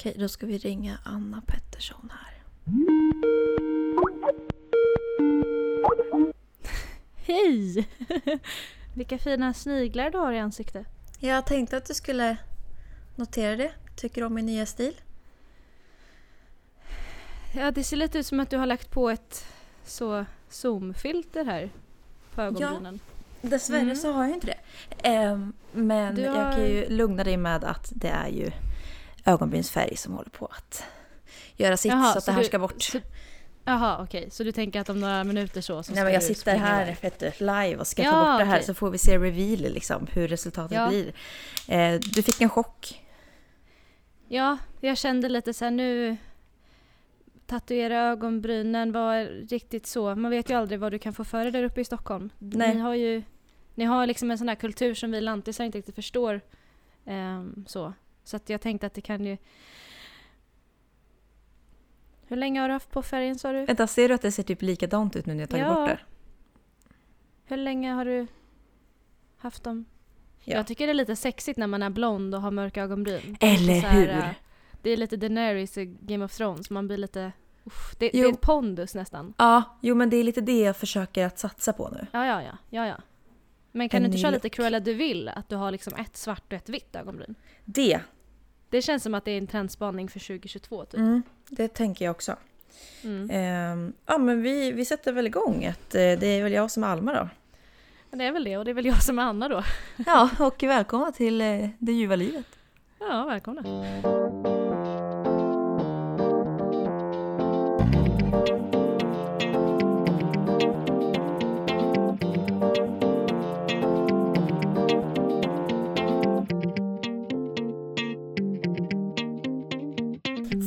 Okej, då ska vi ringa Anna Pettersson här. Hej! Vilka fina sniglar du har i ansiktet. Jag tänkte att du skulle notera det. Tycker du om min nya stil? Ja, det ser lite ut som att du har lagt på ett så zoomfilter här på ögonbrynen. Dessvärre Mm. så har jag inte det. Ehm, men Du jag har- kan ju lugna dig med att det är ju ögonbrynsfärg som håller på att göra sitt Jaha, så att det här du- ska bort. så- Jaha, okej. Så du tänker att om några minuter så, så Nej, men jag sitter här vet du, live och ska Ja, ta bort det här okej. så får vi se reveal liksom, hur resultatet Ja. blir. Eh, du fick en chock. Ja, jag kände lite så här nu... Tatuera ögonbrynen var riktigt så. Man vet ju aldrig vad du kan få för dig där uppe i Stockholm. Nej. Ni har ju... Ni har liksom en sån här kultur som vi lantisar inte riktigt förstår. Ehm, så. Så att jag tänkte att det kan ju... Hur länge har du haft på färgen sa du? Vänta, ser du att det ser typ likadant ut nu när jag tagit Ja. bort det? Hur länge har du haft dem? Ja. Jag tycker det är lite sexigt när man är blond och har mörka ögonbryn. Eller Lite så här, hur? äh, Det är lite Daenerys i Game of Thrones. Man blir lite... Uff, det, det är ett pondus nästan. Ja, jo men det är lite det jag försöker att satsa på nu. Ja, ja, ja. ja, ja. Men kan En du inte köra lite Cruella du vill Att du har liksom ett svart och ett vitt ögonbryn? Det, Det känns som att det är en trendspaning för 2022 typ. mm, det tänker jag också. Mm. Ehm, ja men vi, vi sätter väl igång. Att, eh, det är väl jag som är Alma då. Men det är väl det och det är väl jag som är Anna då. Ja, och välkomna till eh, det ljuva livet. Ja, välkomna.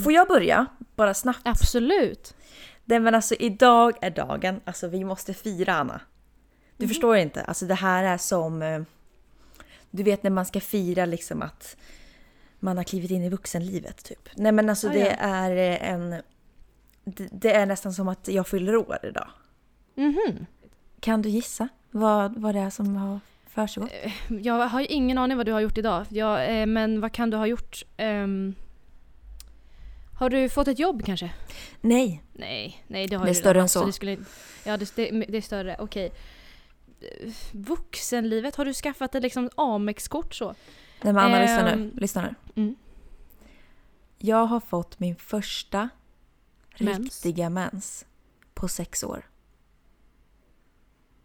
Får jag börja? Bara snabbt. Absolut. Nej men alltså idag är dagen, alltså vi måste fira Anna. Du förstår inte, alltså det här är som... eh, Du vet när man ska fira liksom att man har klivit in i vuxenlivet typ. Nej men alltså Ah, det ja. är eh, en... Det, det är nästan som att jag fyller år idag. Mhm. Kan du gissa vad, vad det är som har försiggått? Jag har ingen aning vad du har gjort idag. Jag, eh, men vad kan du ha gjort? Ehm, har du fått ett jobb kanske? Nej, Nej, nej det har Det är större än så. Det skulle, ja, det, det, är större. Okej. Eh, Vuxenlivet, har du skaffat ett liksom Amex-kort så? Nej men Anna lyssna nu. Ehm, Lyssna nu. Mm. Jag har fått min första Mens. riktiga mens på sex år.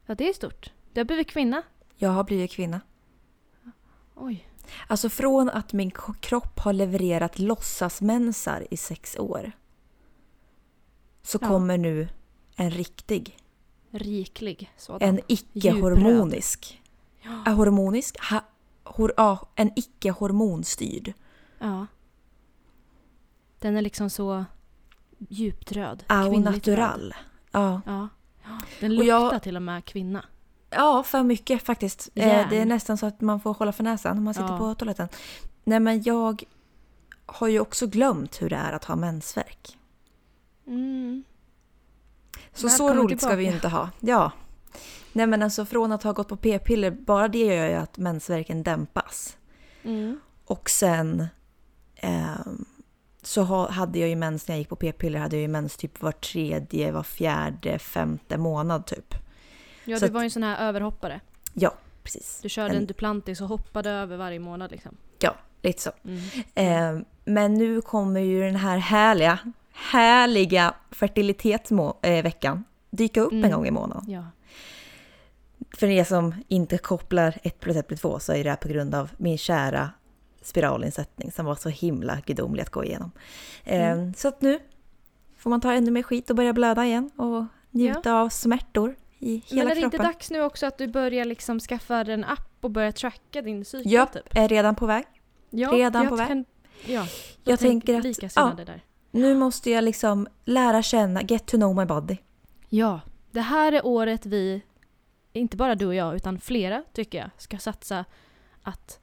Ja, det är stort. Du har blivit kvinna. Jag har blivit kvinna. Oj. Alltså från att min kropp har levererat låtsasmensar i sex år. Så Ja. kommer nu en riktig, Riklig sådan. en icke-hormonisk. Ja. Hormonisk? Ha, hor, ja, en icke-hormonstyrd. ja. Den är liksom så djupt röd. Au Kvinnligt röd. natural. Ja. Ja. Ja, Den Och luktar jag- till och med kvinna. Ja, för mycket faktiskt. Eh, Järn. det är nästan så att man får hålla för näsan när man sitter Ja. på toaletten. Nej men jag har ju också glömt hur det är att ha mensvärk. Mm. Så så roligt ska vi ju inte ha. Ja. Nej men alltså från att ha gått på p-piller, bara det gör ju att mensvärken dämpas. Mm. Och sen ehm, så ha, hade jag ju mens när jag gick på p-piller, hade jag ju mens typ var tredje, var fjärde, femte månad typ. Ja, Så du var ju en sån här överhoppare. Ja, precis. Du körde En- en Duplantis och hoppade över varje månad liksom. Ja, lite så. Mm. Ehm, men nu kommer ju den här härliga, härliga fertilitetsveckan dyka upp en Mm. gång i månaden. Ja. För er som inte kopplar 1 plus 1 plus 2 så är det här på grund av min kära spiralinsättning som var så himla gudomlig att gå igenom. Mm. Eh, Så att nu får man ta ännu mer skit och börja blöda igen och njuta av smärtor i hela Men är det kroppen. inte dags nu också att du börjar liksom skaffa en app och börja tracka din cykel Ja, typ? är redan på väg. Ja, redan på väg. Kan, ja, Jag tänk tänker att- Likasinnade där. Nu måste jag liksom lära känna, get to know my body. Ja, det här är året vi, inte bara du och jag, utan flera tycker jag, ska satsa att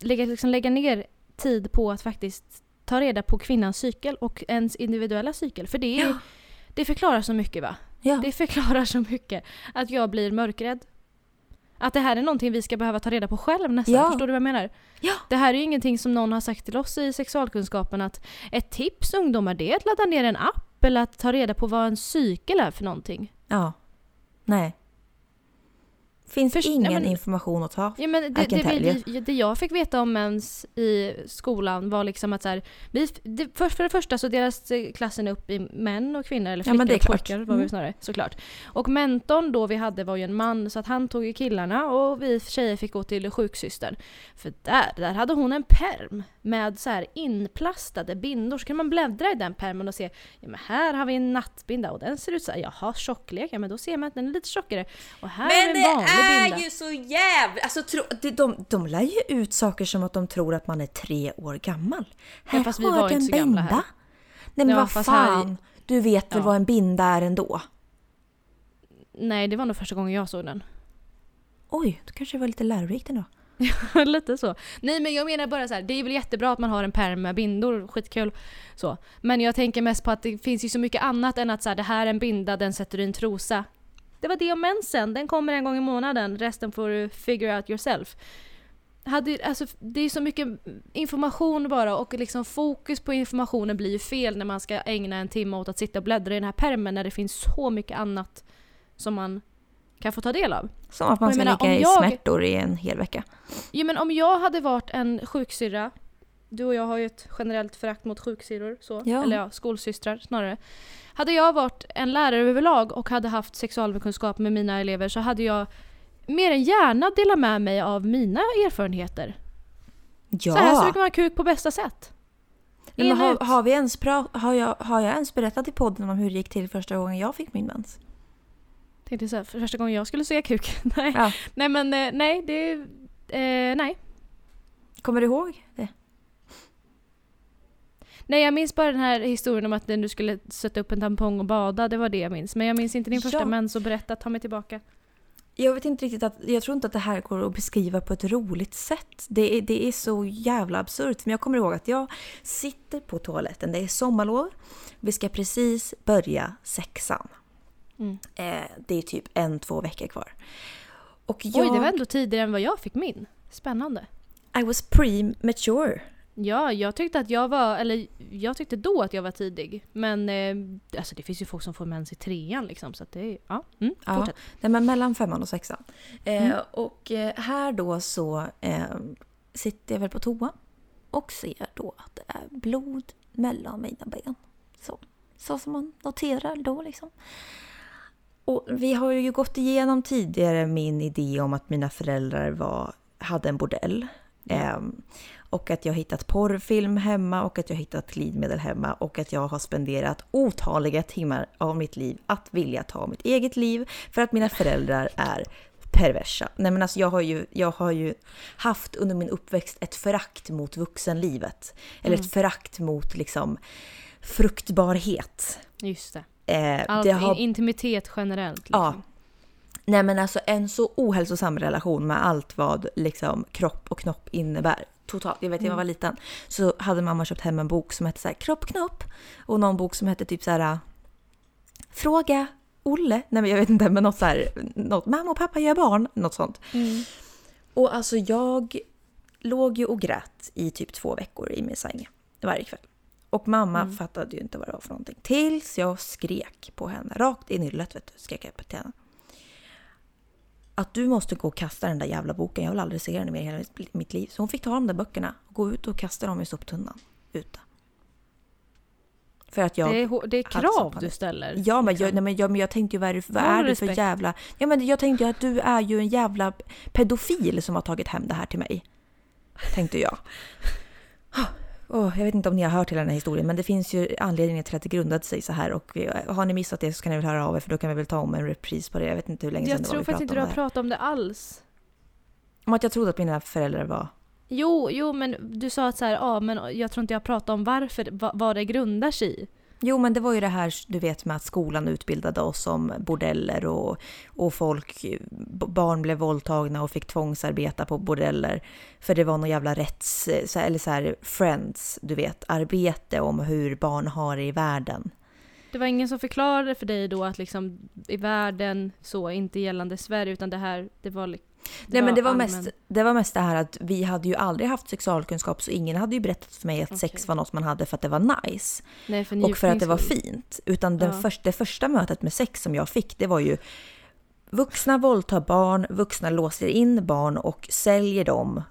lägga, liksom lägga ner tid på att faktiskt ta reda på kvinnans cykel och ens individuella cykel. För det, är, Ja. Det förklarar så mycket va? Ja. Det förklarar så mycket. Att jag blir mörkrädd. Att det här är någonting vi ska behöva ta reda på själv nästan. Ja. Förstår du vad jag menar? Ja. Det här är ju ingenting som någon har sagt till oss i sexualkunskapen att ett tips ungdomar det är att ladda ner en app eller att ta reda på vad en cykel är för någonting. Ja. Nej. Finns Först- ingen nej, men- information att ta. Ja, men det, det, det, det jag fick veta om mens i skolan var liksom att så här, vi, det, för, för det första så delas eh, klassen upp i män och kvinnor, eller Ja, flickor är och klart. pojkar var Mm. vi snarare, såklart. Och mentorn då vi hade var ju en man så att han tog ju killarna och vi tjejer fick gå till sjuksystern. För där, där hade hon en perm med så här inplastade bindor. Så kan man bläddra i den permen och se, ja men här har vi en nattbinda och den ser ut så här, jaha tjocklek, ja men då ser man att den är lite tjockare. Och här Men det en vanlig. Är ju så jävla... Alltså, tro, de, de, de lär ju ut saker som att de tror att man är tre år gammal. Här fast vi var inte en så gamla binda. här. Nej men Ja, vad fast här fan. Du vet väl Ja. vad en binda är ändå? Nej, det var nog första gången jag såg den. Oj, då kanske det var lite lärorikt ändå. Lite så. Nej men jag menar bara så här, det är väl jättebra att man har en pärm med bindor, skitkul. Så. Men jag tänker mest på att det finns ju så mycket annat än att så här, det här är en binda, den sätter du i en trosa. Det var det om mensen, den kommer en gång i månaden, resten får du figure out yourself. Hade, alltså, det är så mycket information bara och liksom fokus på informationen blir ju fel när man ska ägna en timme åt att sitta och bläddra i den här pärmen när det finns så mycket annat som man kan få ta del av. Som att man ska menar, ligga i jag- smärtor i en hel vecka. Jo men om jag hade varit en sjuksyrra, du och jag har ju ett generellt förakt mot sjuksyrror, så. Ja. eller ja, skolsystrar snarare. Hade jag varit en lärare överlag och hade haft sexualvetenskap med mina elever så hade jag mer än gärna delat med mig av mina erfarenheter. Ja! Så här suger man kuk på bästa sätt. Nej, men har, har, vi ens pra, har, jag, har jag ens berättat i podden om hur det gick till första gången jag fick min mens? Tänkte så här, för första gången jag skulle suga kuk. nej. Ja. nej men eh, nej, det... Eh, nej. Kommer du ihåg det? Nej jag minns bara den här historien om att du skulle sätta upp en tampong och bada, det var det jag minns. Men jag minns inte din första Ja. mens och berätta, ta mig tillbaka. Jag vet inte riktigt att, jag tror inte att det här går att beskriva på ett roligt sätt. Det är, det är så jävla absurt. Men jag kommer ihåg att jag sitter på toaletten, det är sommarlov. Vi ska precis börja sexan. Mm. Eh, det är typ en, två veckor kvar. Och jag, Oj, det var ändå tidigare än vad jag fick min. Spännande. I was premature. Ja, jag tyckte att jag var, eller jag tyckte då att jag var tidig. Men eh, alltså det finns ju folk som får mens i trean liksom så att det är, ja. Mm, Ja. fortsätt. Nej, men mellan femman och sexan. Eh, Mm. Och eh, här då så eh, sitter jag väl på toa och ser då att det är blod mellan mina ben. Så, så som man noterar då liksom. Och vi har ju gått igenom tidigare min idé om att mina föräldrar var, hade en bordell. Ehm, och att jag hittat porrfilm hemma och att jag hittat glidmedel hemma och att jag har spenderat otaliga timmar av mitt liv att vilja ta mitt eget liv för att mina föräldrar är perversa. Nej men alltså jag har ju, jag har ju haft under min uppväxt ett förakt mot vuxenlivet. Eller Mm. ett förakt mot liksom fruktbarhet. Just det. Eh, Allt, har in, intimitet generellt. Ja. Nej men alltså en så ohälsosam relation med allt vad liksom kropp och knopp innebär. Totalt. Jag vet när jag Mm. var liten så hade mamma köpt hem en bok som hette så här, Kropp knopp och någon bok som hette typ så här Fråga Olle. Nej men jag vet inte men något så här, något, mamma och pappa gör barn, något sånt. Mm. Och alltså jag låg ju och grät i typ två veckor i min säng varje kväll. Och mamma Mm. fattade ju inte vad det var för någonting. Tills jag skrek på henne, rakt i nyllet vet du, skrek jag till henne. Att du måste gå och kasta den där jävla boken, jag vill aldrig se den mer i hela mitt liv. Så hon fick ta de där böckerna och gå ut och kasta dem i soptunnan ute. För att jag... Det, är, det är krav du ställer. Ja men, jag, liksom. nej, men, jag, men jag tänkte ju vad är, det, vad är det för jävla... Ja men jag tänkte ju att du är ju en jävla pedofil som har tagit hem det här till mig. Tänkte jag. Åh, jag vet inte om ni har hört hela den här historien men det finns ju anledningar till att det grundade sig så här och eh, har ni missat det så kan ni väl höra av er för då kan vi väl ta om en repris på det. Jag vet inte hur länge sedan Jag det var tror vi faktiskt inte pratade du har pratat om det alls. Om att jag trodde att mina föräldrar var... Jo, jo men du sa att så här, ja men jag tror inte jag pratat om varför, va, vad det grundar sig i. Jo men det var ju det här du vet med att skolan utbildade oss om bordeller och, och folk, barn blev våldtagna och fick tvångsarbeta på bordeller. För det var någon jävla rätts, eller så här friends, du vet, arbete om hur barn har det i världen. Det var ingen som förklarade för dig då att liksom i världen så, inte gällande Sverige utan det här, det var li- Nej men det var, allmän- mest, det var mest det här att vi hade ju aldrig haft sexualkunskap så ingen hade ju berättat för mig att sex Okej. var något man hade för att det var nice. Nej, för Och för att det var fint. Utan den Ja. först, det första mötet med sex som jag fick det var ju vuxna våldtar barn, vuxna låser in barn och säljer dem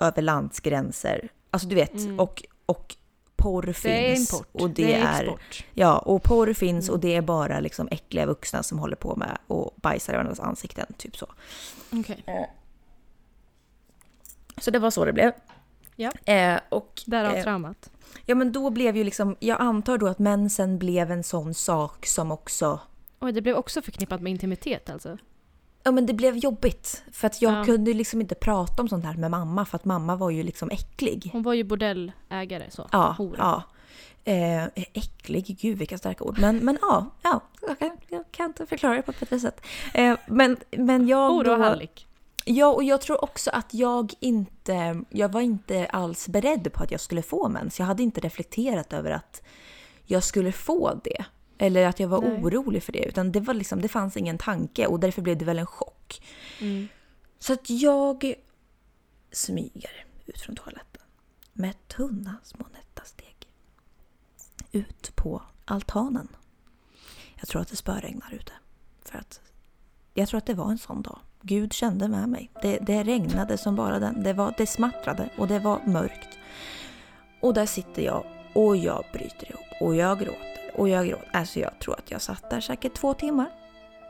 över landsgränser. Alltså du vet, Mm. och, och porr Det är finns. import. Och det, är, export. Ja, och porr finns Mm. och det är bara liksom äckliga vuxna som håller på med och bajsar i varandras ansikten, typ så. Okej. Så det var så det blev. Ja. Eh, och, Därav eh, traumat. ja men då blev ju liksom, jag antar då att mensen blev en sån sak som också Oj, det blev också förknippat med intimitet alltså? Ja men det blev jobbigt. För att jag Ja. kunde liksom inte prata om sånt här med mamma för att mamma var ju liksom äcklig. Hon var ju bordellägare så. Ja, Hora. ja. Eh, äcklig, gud vilka starka ord. Men, men ja, ja jag, kan, jag kan inte förklara det på ett bättre sätt. Eh, men, men jag Hora och hallick. Ja, och jag tror också att jag inte... Jag var inte alls beredd på att jag skulle få mens. Jag hade inte reflekterat över att jag skulle få det. Eller att jag var Nej. orolig för det. Utan det, var liksom, det fanns ingen tanke och därför blev det väl en chock. Mm. Så att jag smyger ut från toaletten med tunna små nätta steg. Ut på altanen. Jag tror att det spöregnar ute. För att jag tror att det var en sån dag. Gud kände med mig. Det, det regnade som bara den. Det, var, det smattrade och det var mörkt. Och där sitter jag och jag bryter ihop och jag gråter och jag gråter. Alltså jag tror att jag satt där säkert två timmar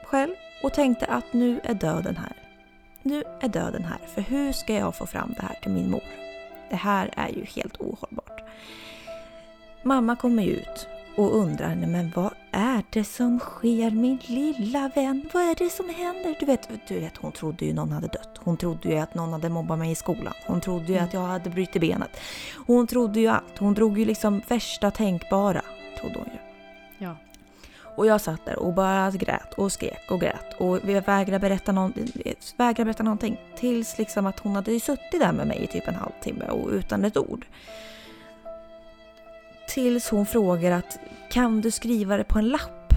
själv och tänkte att nu är döden här. Nu är döden här, för hur ska jag få fram det här till min mor? Det här är ju helt ohållbart. Mamma kommer ut och undrar, "Nej, men vad är det som sker min lilla vän? Vad är det som händer? Du vet, du vet, hon trodde ju någon hade dött. Hon trodde ju att någon hade mobbat mig i skolan. Hon trodde ju Mm. att jag hade brutit benet. Hon trodde ju allt. Hon drog ju liksom värsta tänkbara, trodde hon ju. Och jag satt där och bara grät och skrek och grät och vägrade berätta, någon, vägrade berätta någonting. Tills liksom att hon hade ju suttit där med mig i typ en halvtimme och utan ett ord. Tills hon frågar att kan du skriva det på en lapp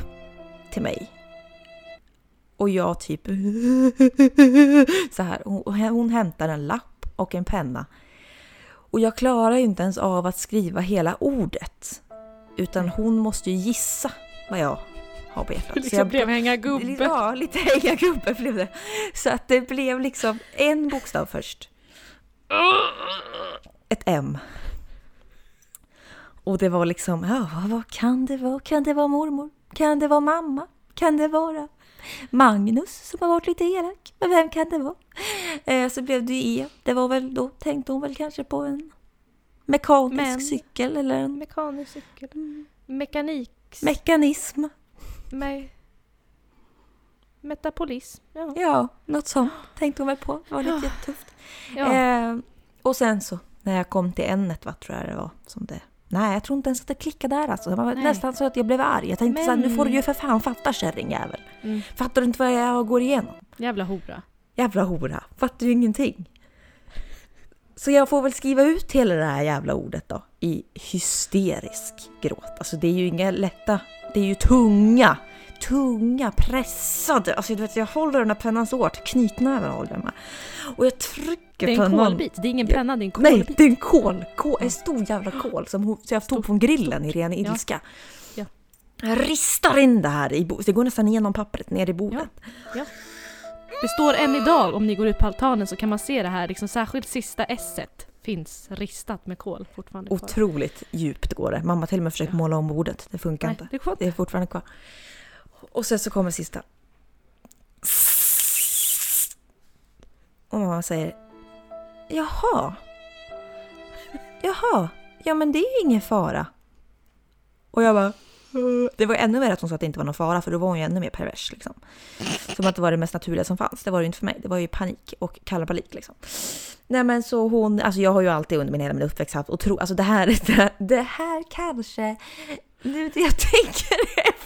till mig? Och jag typ så här. Hon, hon hämtar en lapp och en penna. Och jag klarar ju inte ens av att skriva hela ordet. Utan hon måste ju gissa vad jag har på hjärtat. Så Liksom jag blev hänga gubbe. Ja, lite hänga gubbe blev det. Så att det blev liksom en bokstav först. Ett M. Och det var liksom, ja, vad- vad kan det vara? Kan det vara mormor? Kan det vara mamma? Kan det vara Magnus som har varit lite elak? Men vem kan det vara? Eh, så blev det ju E. Det var väl, då tänkte hon väl kanske på en mekanisk Men- cykel eller en Mekanisk cykel. Mekanik. mekanism. Me Metapolism. Ja. Ja, något sånt tänkte hon väl på. Det var lite tufft. ja. Eh, och sen så när jag kom till ämnet, vad tror jag det var som det... Nej, jag tror inte ens att det klickade där alltså. Det var Nej. nästan så att jag blev arg. Jag tänkte Men- så här, nu får du ju för fan fatta kärringjävel. Mm. Fattar du inte vad jag går igenom? Jävla hora. Jävla hora. Fattar ju ingenting. Så jag får väl skriva ut hela det här jävla ordet då i hysterisk gråt. Alltså det är ju inga lätta, det är ju tunga, tunga, pressade. Alltså du vet, jag håller den här pennan så hårt, knytnäven håller jag med. Och jag trycker Det är en kolbit. Det är ingen Ja. penna, det är en Nej, kolbit. det är en kol. kol en stor jävla kol som jag tog från grillen i ren Ja. ilska. Ja. Jag ristar in det här i bordet. Det går nästan igenom pappret ner i bordet. Ja. Det står än idag, om ni går ut på altanen så kan man se det här, liksom, särskilt sista s finns ristat med kol fortfarande kvar. Otroligt djupt går det. Mamma till och med försöker Ja. måla om bordet. Det funkar Nej, inte. det går Det är fortfarande kvar. Och sen så kommer sista. Och mamma säger Jaha. Jaha. Ja men det är ju ingen fara. Och jag bara det var ännu värre att hon sa att det inte var någon fara för då var hon ju ännu mer pervers. Liksom. Som att det var det mest naturliga som fanns. Det var det ju inte för mig. Det var ju panik och kalabalik. Liksom. Nej men så hon, alltså jag har ju alltid under min hela min uppväxt haft otro, alltså det här, det, det här kanske, nu när jag tänker.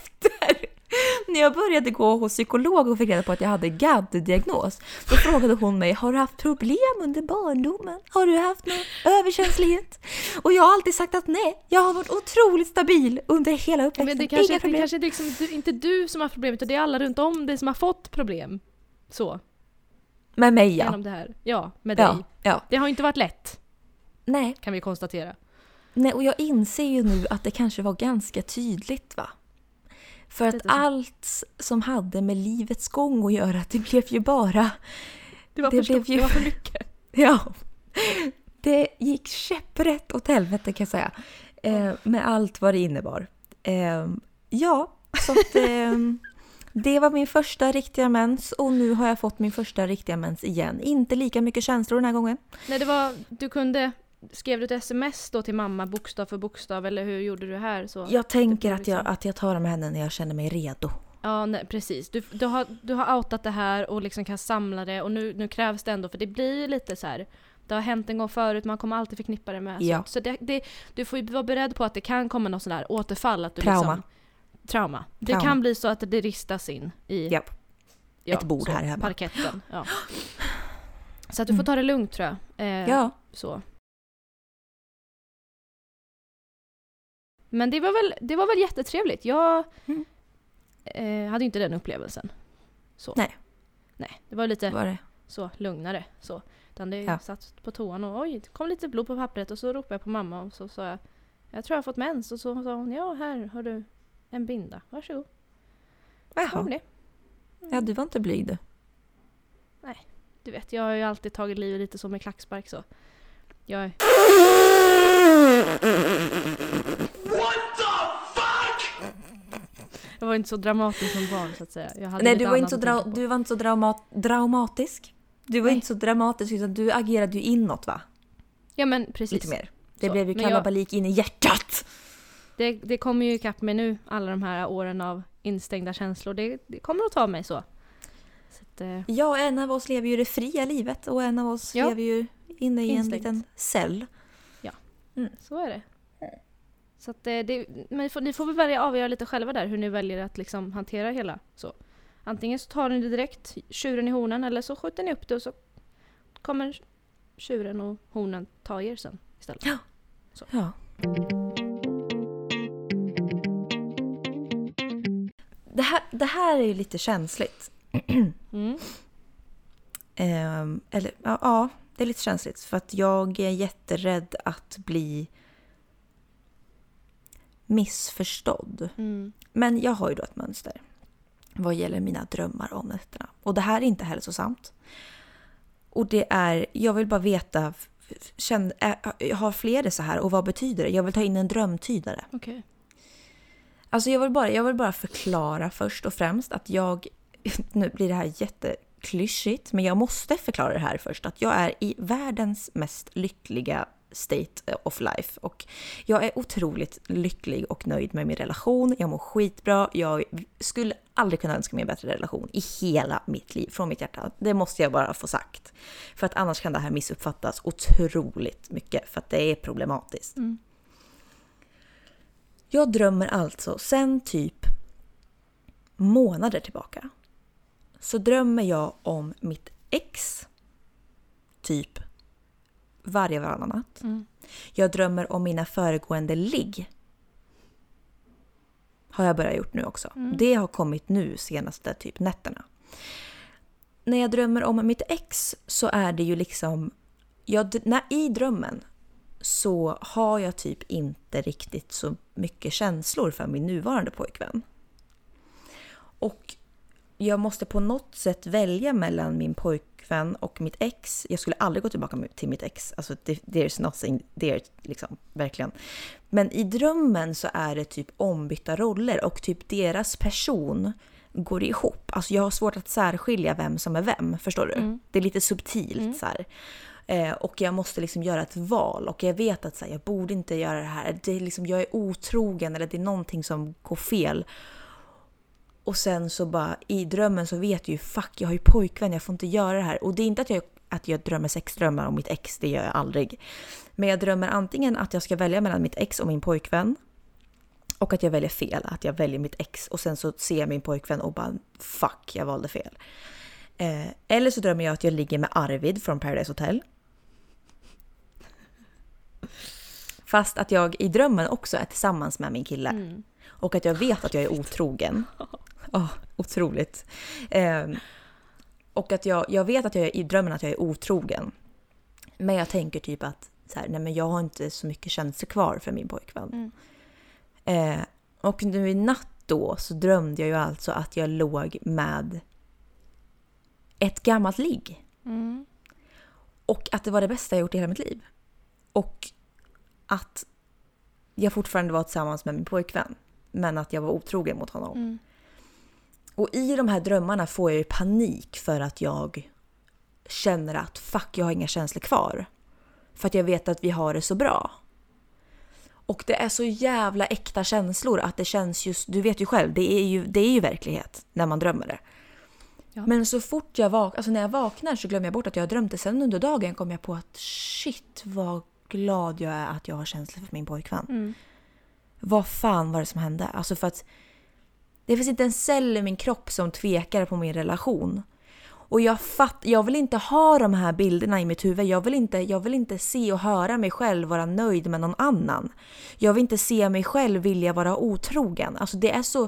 När jag började gå hos psykolog och fick reda på att jag hade GAD-diagnos, då frågade hon mig, har du haft problem under barndomen? Har du haft någon överkänslighet? Och jag har alltid sagt att nej, jag har varit otroligt stabil under hela uppväxten. Men det kanske, Inga det problem. kanske är liksom, inte du som har problem utan det är alla runt om dig som har fått problem. Så. Med mig ja. genom det här. Ja, med dig. ja, ja. Det har inte varit lätt, Nej, kan vi konstatera. nej, och jag inser ju nu att det kanske var ganska tydligt va. För att allt som hade med livets gång att göra, det blev ju bara... Det var, Det för, blev ju- det var för mycket. Ja. Det gick käpprätt åt helvete kan jag säga. Eh, med allt vad det innebar. Eh, ja, så att... Eh, det var min första riktiga mens och nu har jag fått min första riktiga mens igen. Inte lika mycket känslor den här gången. Nej, det var, du kunde, skrev du ett sms då till mamma bokstav för bokstav eller hur gjorde du här? Så? Jag tänker att jag, liksom- att jag tar dem med henne när jag känner mig redo. Ja, nej, precis. Du, du, har, du har outat det här och liksom kan samla det och nu, nu krävs det ändå för det blir lite så här. Det har hänt en gång förut, man kommer alltid förknippa det med Ja. sånt. Så det, det, du får ju vara beredd på att det kan komma något sånt där återfall. Att du Trauma. Liksom, trauma. Det Trauma. kan bli så att det ristas in i Japp. Ett bord här hemma. parketten. Ja. Så att du får ta det lugnt tror jag. Eh, Ja. Så. Men det var väl, det var väl jättetrevligt. Jag Mm. eh, hade inte den upplevelsen. Så. Nej. Nej, det var lite Var det. så lugnare. Så. Utan det Ja. satt på toan och oj, det kom lite blod på pappret och så ropade jag på mamma och så sa jag Jag tror jag har fått mens och så sa hon ja här har du en binda, varsågod. Så Jaha. det. Ja, du var inte blyg du. Du vet, jag har ju alltid tagit livet lite som en klackspark så. Jag är... Jag var inte så dramatisk som barn så att säga. Jag hade Nej, du var, inte så dra- du var inte så dramat- dramatisk. Du var Nej. inte så dramatisk utan du agerade ju inåt va? Ja men precis. Lite mer. Det Så, blev ju men jag- kalabalik in i hjärtat. Det, det kommer ju ikapp mig nu, alla de här åren av instängda känslor. Det, det kommer att ta mig så. så att, eh, Ja, en av oss lever ju det fria livet och en av oss Ja. lever ju inne i en Instängt. liten cell. så är det. Så att eh, det, men ni får, ni får väl välja avgöra lite själva där hur ni väljer att liksom hantera hela så. Antingen så tar ni det direkt, tjuren i hornen, eller så skjuter ni upp det och så kommer tjuren och hornen ta er sen istället. Ja. Det här, det här är ju lite känsligt. Mm. Ehm, eller ja, ja, det är lite känsligt för att jag är jätterädd att bli missförstådd. Mm. Men jag har ju då ett mönster vad gäller mina drömmar om nätterna. Och det här är inte hälsosamt. Och det är, jag vill bara veta, känn, ä- har fler det så här och vad betyder det? Jag vill ta in en drömtydare. Okej. Alltså jag vill, bara, jag vill bara förklara först och främst att jag, nu blir det här jätteklyschigt, men jag måste förklara det här först, att jag är i världens mest lyckliga state of life. Och jag är otroligt lycklig och nöjd med min relation, jag mår skitbra, jag skulle aldrig kunna önska mig en bättre relation i hela mitt liv, från mitt hjärta. Det måste jag bara få sagt. För att annars kan det här missuppfattas otroligt mycket, för att det är problematiskt. Mm. Jag drömmer alltså sen typ månader tillbaka. Så drömmer jag om mitt ex. Typ varje varannan natt. Mm. Jag drömmer om mina föregående ligg. Har jag börjat gjort nu också. Mm. Det har kommit nu senaste typ nätterna. När jag drömmer om mitt ex så är det ju liksom... Jag, när, I drömmen så har jag typ inte riktigt så mycket känslor för min nuvarande pojkvän. Och jag måste på något sätt välja mellan min pojkvän och mitt ex. Jag skulle aldrig gå tillbaka till mitt ex. Alltså, there's nothing there, liksom. Verkligen. Men i drömmen så är det typ ombytta roller och typ deras person går ihop. Alltså jag har svårt att särskilja vem som är vem, förstår du? Mm. Det är lite subtilt Mm. så här. Eh, och jag måste liksom göra ett val och jag vet att så här, jag borde inte göra det här. Det är liksom, jag är otrogen eller det är någonting som går fel. Och sen så bara i drömmen så vet jag ju fuck jag har ju pojkvän, jag får inte göra det här. Och det är inte att jag, att jag drömmer sexdrömmar om mitt ex, det gör jag aldrig. Men jag drömmer antingen att jag ska välja mellan mitt ex och min pojkvän. Och att jag väljer fel, att jag väljer mitt ex och sen så ser jag min pojkvän och bara fuck jag valde fel. Eh, eller så drömmer jag att jag ligger med Arvid från Paradise Hotel. Fast att jag i drömmen också är tillsammans med min kille. Mm. Och att jag vet att jag är otrogen. Oh, otroligt. Eh, Och att jag, jag vet att jag i drömmen att jag är otrogen. Men jag tänker typ att så här, nej men jag har inte så mycket känslor kvar för min pojkvän. Mm. Eh, och nu i natt då så drömde jag ju alltså att jag låg med ett gammalt ligg. Mm. Och att det var det bästa jag gjort i hela mitt liv. Och att jag fortfarande var tillsammans med min pojkvän. Men att jag var otrogen mot honom. Mm. Och i de här drömmarna får jag ju panik för att jag känner att fuck, jag har inga känslor kvar. För att jag vet att vi har det så bra. Och det är så jävla äkta känslor att det känns just, du vet ju själv, det är ju, det är ju verklighet när man drömmer det. Ja. Men så fort jag vaknar, alltså när jag vaknar så glömmer jag bort att jag har drömt det. Sen under dagen kom jag på att shit vad glad jag är att jag har känslor för min pojkvän. Mm. Vad fan var det som hände? Alltså för att det finns inte en cell i min kropp som tvekar på min relation. Och jag, fatt, jag vill inte ha de här bilderna i mitt huvud. Jag vill, inte, jag vill inte se och höra mig själv vara nöjd med någon annan. Jag vill inte se mig själv vilja vara otrogen. Alltså det är så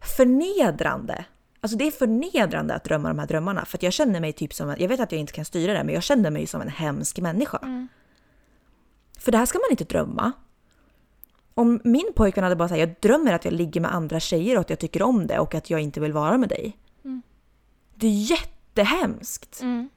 förnedrande. Alltså det är förnedrande att drömma de här drömmarna. För att jag känner mig typ som, jag vet att jag inte kan styra det, men jag känner mig som en hemsk människa. Mm. För det här ska man inte drömma. Om min pojkvän hade bara sagt jag drömmer att jag ligger med andra tjejer och att jag tycker om det och att jag inte vill vara med dig. Mm. Det är jättehemskt. Mm.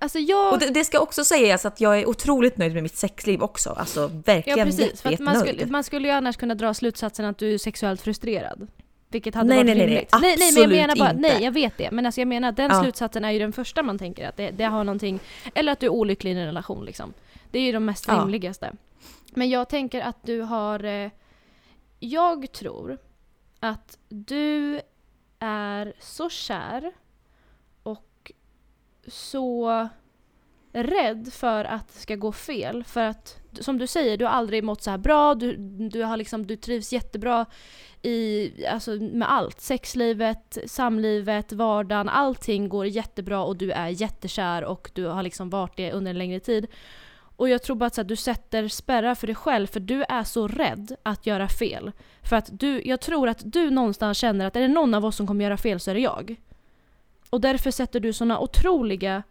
Alltså jag... Och det, det ska också sägas att jag är otroligt nöjd med mitt sexliv också. Alltså verkligen ja precis, för att man skulle, man skulle ju annars kunna dra slutsatsen att du är sexuellt frustrerad. Vilket hade Nej, varit nej, nej, nej. rimligt. nej, nej, men jag menar bara, inte. nej jag vet det. Men alltså jag menar att den Ja. slutsatsen är ju den första man tänker att det, det har någonting, eller att du är olycklig i en relation liksom. Det är ju de mest Ja. rimligaste. Men jag tänker att du har, eh, jag tror att du är så kär och så rädd för att det ska gå fel. För att, som du säger, du har aldrig mått så här bra, du, du, har liksom, du trivs jättebra i, alltså med allt. Sexlivet, samlivet, vardagen, allting går jättebra och du är jättekär och du har liksom varit det under en längre tid. Och jag tror bara att så här, du sätter spärrar för dig själv för du är så rädd att göra fel. För att du, jag tror att du någonstans känner att är det någon av oss som kommer göra fel så är det jag. Och därför sätter du såna otroliga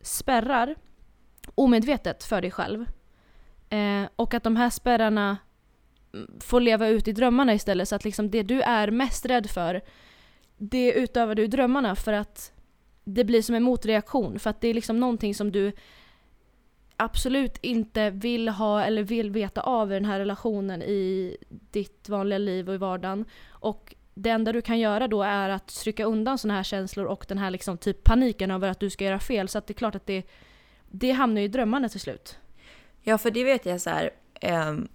spärrar omedvetet för dig själv. Eh, och att de här spärrarna mm, får leva ut i drömmarna istället. Så att liksom det du är mest rädd för, det utövar du i drömmarna för att det blir som en motreaktion. För att det är liksom någonting som du absolut inte vill ha eller vill veta av i den här relationen i ditt vanliga liv och i vardagen. Och det enda du kan göra då är att trycka undan sådana här känslor och den här liksom typ paniken över att du ska göra fel. Så att det är klart att det, det hamnar ju i drömmarna till slut. Ja, för det vet jag så här. Um,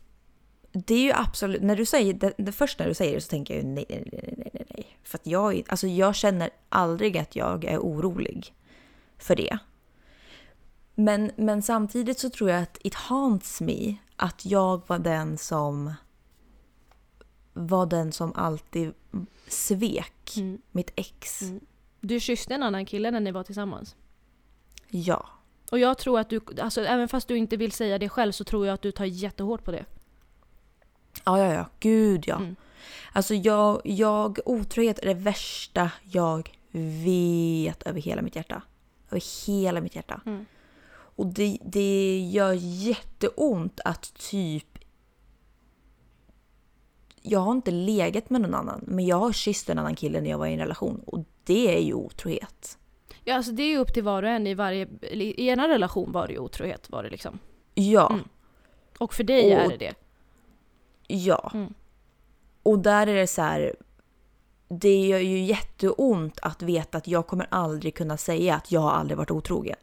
det är ju absolut, när du säger det, det först när du säger det så tänker jag ju nej, nej, nej, nej, nej, nej. För att jag, alltså jag känner aldrig att jag är orolig för det. Men, men samtidigt så tror jag att it haunts me att jag var den som var den som alltid svek Mm. mitt ex. Mm. Du kysste en annan kille när ni var tillsammans. Ja. Och jag tror att du, alltså även fast du inte vill säga det själv så tror jag att du tar jättehårt på det. Ja, ja, ja. Gud ja. Mm. Alltså jag, jag, otrohet är det värsta jag vet över hela mitt hjärta. Över hela mitt hjärta. Mm. Och det, det gör jätteont att typ... Jag har inte legat med någon annan, men jag har kysst en annan kille när jag var i en relation. Och det är ju otrohet. Ja, alltså det är ju upp till var och en i varje... I ena relation var det ju otrohet var det liksom. Ja, Mm. Och för dig Och- är det det. ja. Mm. Och där är det så här... Det gör ju jätteont att veta att jag kommer aldrig kunna säga att jag har aldrig varit otrogen.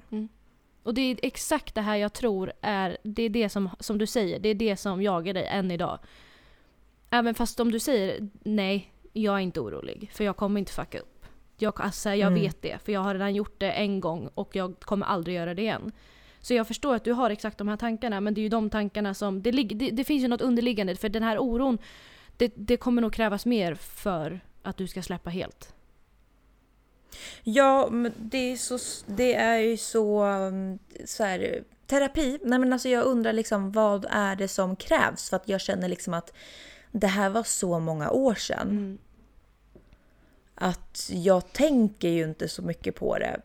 Och det är exakt det här jag tror är, det är det som, som du säger, det är det som jagar dig än idag. Även fast om du säger nej, jag är inte orolig, för jag kommer inte fucka upp. Jag, alltså, jag Mm. vet det, för jag har redan gjort det en gång och jag kommer aldrig göra det igen. Så jag förstår att du har exakt de här tankarna, men det är ju de tankarna som... Det, det, det finns ju något underliggande, för den här oron, det, det kommer nog krävas mer för att du ska släppa helt. Ja, men det är, så, det är ju så, um, så här, terapi. Nej men alltså jag undrar liksom vad är det som krävs? För att jag känner liksom att det här var så många år sedan. Mm. att jag tänker ju inte så mycket på det.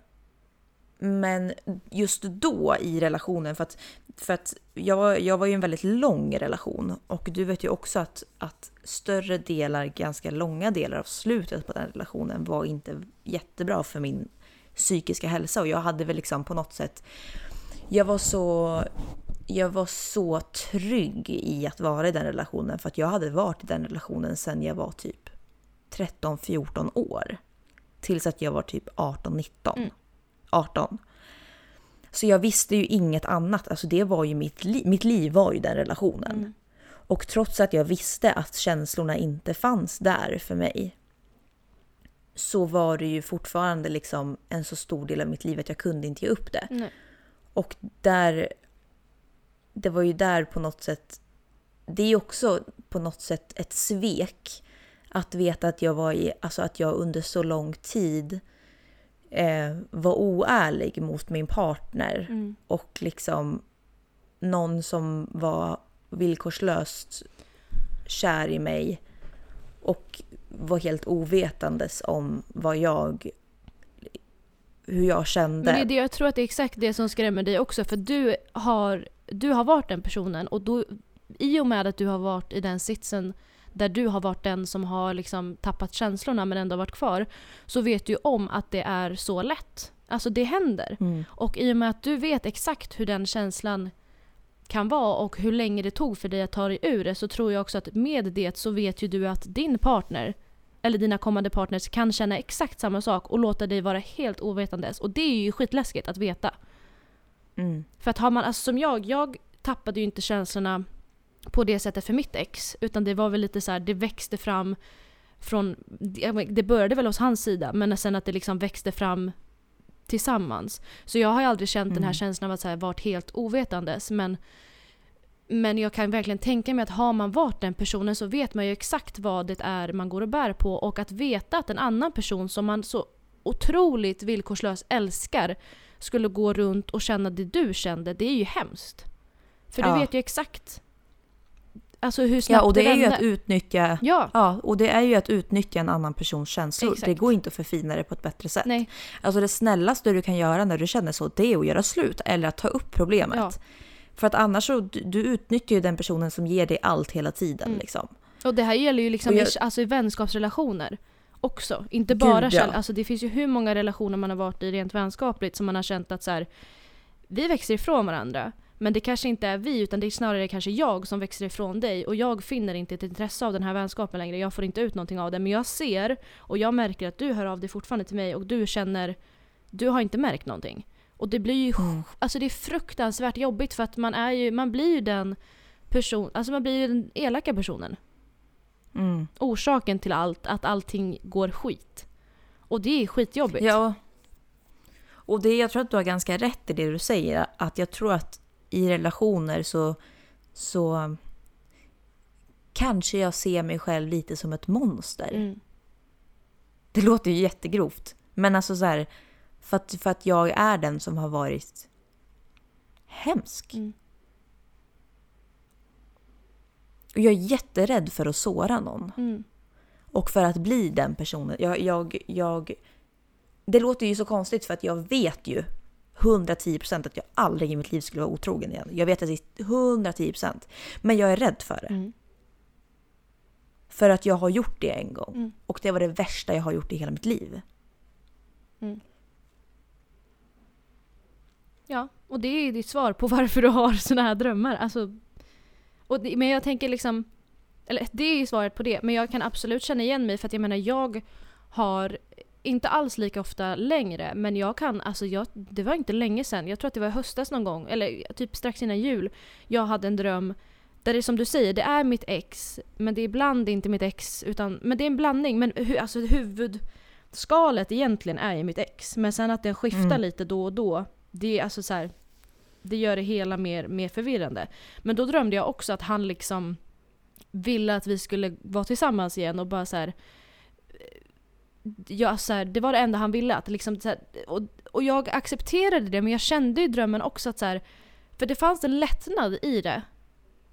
Men just då i relationen, för att, för att jag, jag var ju en väldigt lång relation och du vet ju också att, att större delar, ganska långa delar av slutet på den relationen var inte jättebra för min psykiska hälsa och jag hade väl liksom på något sätt, jag var så jag var så trygg i att vara i den relationen för att jag hade varit i den relationen sedan jag var typ 13-14 år. Tills att jag var typ 18-19. Mm. 18. Så jag visste ju inget annat. Alltså det var ju mitt liv. Mitt liv var ju den relationen. Mm. Och trots att jag visste att känslorna inte fanns där för mig så var det ju fortfarande liksom en så stor del av mitt liv att jag kunde inte ge upp det. Nej. Och där... Det var ju där på något sätt... Det är ju också på något sätt ett svek att veta att jag var i, alltså att jag under så lång tid eh, var oärlig mot min partner Mm. och liksom någon som var villkorslöst kär i mig och var helt ovetandes om vad jag hur jag kände. Men det jag tror att det är exakt det som skrämmer dig också. För du har, du har varit den personen och då, i och med att du har varit i den sitsen där du har varit den som har liksom tappat känslorna men ändå varit kvar. Så vet du om att det är så lätt. Alltså det händer. Mm. Och i och med att du vet exakt hur den känslan kan vara och hur länge det tog för dig att ta dig ur det så tror jag också att med det så vet ju du att din partner eller dina kommande partners kan känna exakt samma sak och låta dig vara helt ovetandes. Och det är ju skitläskigt att veta. Mm. För att har man, alltså som jag, jag tappade ju inte känslorna på det sättet för mitt ex. Utan det var väl lite så här, det växte fram från, det började väl hos hans sida men sen att det liksom växte fram tillsammans. Så jag har ju aldrig känt den här Mm. känslan av att så här, varit helt ovetandes. Men, men jag kan verkligen tänka mig att har man varit den personen så vet man ju exakt vad det är man går och bär på. Och att veta att en annan person som man så otroligt villkorslöst älskar skulle gå runt och känna det du kände, det är ju hemskt. För du Ja. vet ju exakt alltså hur snabbt Ja, och det är ju att utnyttja Ja, Ja, och det är ju att utnyttja en annan persons känslor. Exakt. Det går inte att förfina det på ett bättre sätt. nej. Alltså det snällaste du kan göra när du känner så, det är att göra slut eller att ta upp problemet. Ja. För att annars så, du, utnyttjar ju den personen som ger dig allt hela tiden. Mm. Liksom. Och det här gäller ju liksom jag- i, alltså i vänskapsrelationer också. Inte Gud, bara ja. käll, alltså det finns ju hur många relationer man har varit i rent vänskapligt som man har känt att så här, vi växer ifrån varandra. Men det kanske inte är vi utan det är snarare kanske jag som växer ifrån dig och jag finner inte ett intresse av den här vänskapen längre. Jag får inte ut någonting av det men jag ser och jag märker att du hör av dig fortfarande till mig och du känner, du har inte märkt någonting. Och det blir ju, Mm. alltså det är fruktansvärt jobbigt för att man är ju, man blir ju den person, alltså man blir ju den elaka personen Mm. orsaken till allt, att allting går skit. Och det är skitjobbigt. Ja. Och det, jag tror att du har ganska rätt i det du säger. Att jag tror att i relationer så, så kanske jag ser mig själv lite som ett monster. Mm. Det låter ju jättegrovt. Men alltså så här, för att, för att jag är den som har varit hemsk. Mm. Och jag är jätterädd för att såra någon. Mm. Och för att bli den personen. Jag, jag, jag, det låter ju så konstigt för att jag vet ju 110% att jag aldrig i mitt liv skulle vara otrogen igen. Jag vet att det är 110%. Men jag är rädd för det. Mm. För att jag har gjort det en gång. Mm. Och det var det värsta jag har gjort i hela mitt liv. Ja, och det är ditt svar på varför du har såna här drömmar. Alltså, och det, men jag tänker liksom, eller det är ju svaret på det, men jag kan absolut känna igen mig för att jag menar jag har inte alls lika ofta längre, men jag kan, alltså jag, det var inte länge sedan, jag tror att det var i höstas någon gång, eller typ strax innan jul, jag hade en dröm där det är som du säger, det är mitt ex, men det är ibland inte mitt ex, utan, men det är en blandning, men hu, alltså huvudskalet egentligen är ju mitt ex, men sen att den skiftar Mm. lite då och då, det är alltså så här, det gör det hela mer, mer förvirrande. Men då drömde jag också att han liksom ville att vi skulle vara tillsammans igen och bara så här. Ja, så här, det var det enda han ville. Att liksom, så här, och, och jag accepterade det men jag kände i drömmen också att så här, för det fanns en lättnad i det.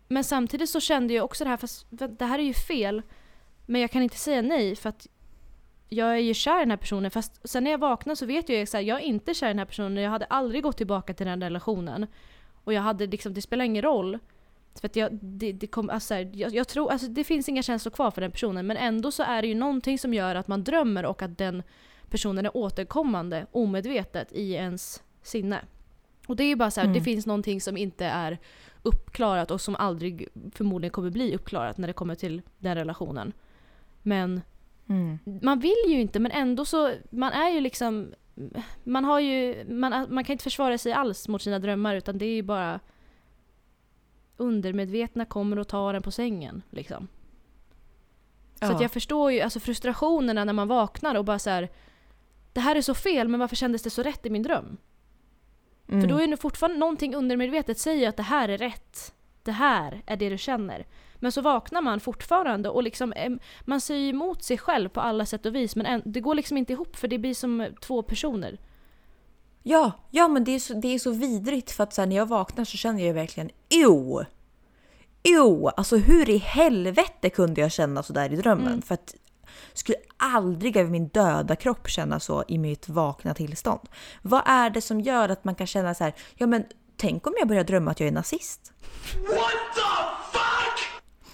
Men samtidigt så kände jag också det här, fast det här är ju fel. Men jag kan inte säga nej för att jag är ju kär i den här personen fast sen när jag vaknar så vet jag ju att jag är inte kär i den här personen. Jag hade aldrig gått tillbaka till den relationen. Och jag hade liksom, det spelar ingen roll. För att jag, det, det, kom, alltså, jag, jag tror, alltså, det finns inga känslor kvar för den personen men ändå så är det ju någonting som gör att man drömmer och att den personen är återkommande omedvetet i ens sinne. Och det är ju bara så här, Mm. det finns någonting som inte är uppklarat och som aldrig förmodligen kommer bli uppklarat när det kommer till den relationen. Men Mm. man vill ju inte men ändå så, man är ju liksom man har ju, man, man kan inte försvara sig alls mot sina drömmar utan det är ju bara undermedvetna kommer och tar en på sängen liksom. Så Ja. jag förstår ju alltså frustrationerna när man vaknar och bara så här. Det här är så fel men varför kändes det så rätt i min dröm? Mm. För då är det fortfarande någonting undermedvetet säger att det här är rätt. Det här är det du känner. Men så vaknar man fortfarande och liksom, man säger emot sig själv på alla sätt och vis men det går liksom inte ihop för det blir som två personer. Ja, ja men det är så, det är så vidrigt för att så här, när jag vaknar så känner jag ju verkligen jo. Jo, alltså hur i helvete kunde jag känna så där i drömmen? Mm. För att jag skulle aldrig över min döda kropp känna så i mitt vakna tillstånd. Vad är det som gör att man kan känna så här, ja men tänk om jag börjar drömma att jag är nazist?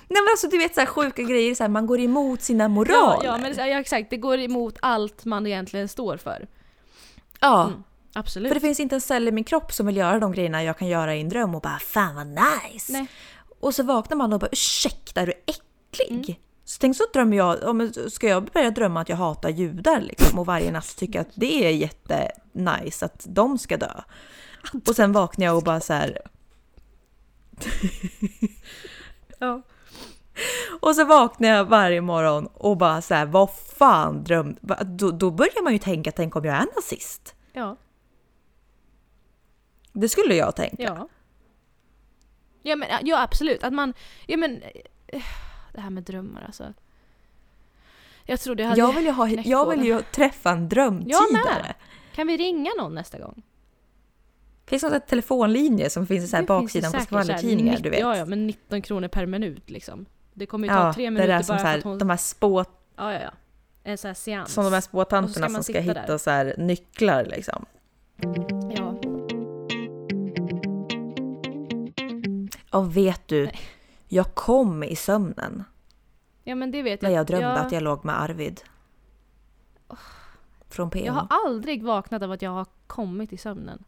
Nej men alltså du vet så här sjuka grejer, så här, man går emot sina Ja, moraler. ja, men, ja exakt, det går emot allt man egentligen står för. ja. Mm, absolut. För det finns inte en cell i min kropp som vill göra de grejerna jag kan göra i en dröm och bara fan vad nice. Nej. Och så vaknar man och bara ursäkta är du äcklig? Mm. Så tänk så drömmer jag, ska jag börja drömma att jag hatar judar liksom och varje natt tycka att det är jättenice att de ska dö. Och sen vaknar jag och bara så här. Ja. Och så vaknar jag varje morgon och bara så här, vad fan dröm... va- Då, då börjar man ju tänka, tänk om jag är nazist? Ja. Det skulle jag tänka. Ja. Ja, men, ja absolut. Att man... Ja, men, eh, det här med drömmar alltså. Jag trodde jag hade Jag vill ju, ha, jag vill ju träffa en drömtidare. Kan vi ringa någon nästa gång? Finns det någon telefonlinje som finns i så här Det baksidan på så skvallertidningar? Du 90 vet? Ja, ja, men 19 kronor per minut liksom. Det kommer ju ta Ja, tre det minuter där bara som så för här, att hon... de här spå, Ja, ja, ja. En sån här seans. som de här så spåtanterna som ska hitta där. så här nycklar liksom. Och vet du, Nej. jag kom i sömnen ja, men det vet när jag. jag drömde jag, att jag låg med Arvid. Från PO. jag har aldrig vaknat av att jag har kommit i sömnen.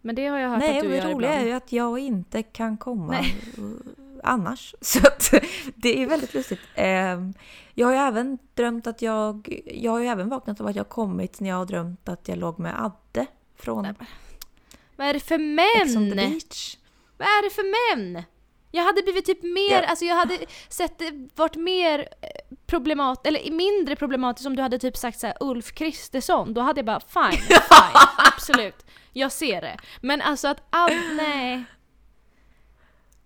Men det har jag hört Nej, att du gör det roliga ibland. är ju att jag inte kan komma Nej. annars. Så att, det är väldigt lustigt. Ehm, Jag har ju även drömt att jag... Jag har ju även vaknat av att jag kommit när jag har drömt att jag låg med Adde från Nej, Vad är det för Ex on the män? beach. Vad är det för män? Jag hade blivit typ mer, Ja. alltså jag hade sett det varit mer problematiskt, eller mindre problematiskt om du hade typ sagt så här Ulf Kristersson. Då hade jag bara fine, fine, absolut. Jag ser det. Men alltså att all, nej.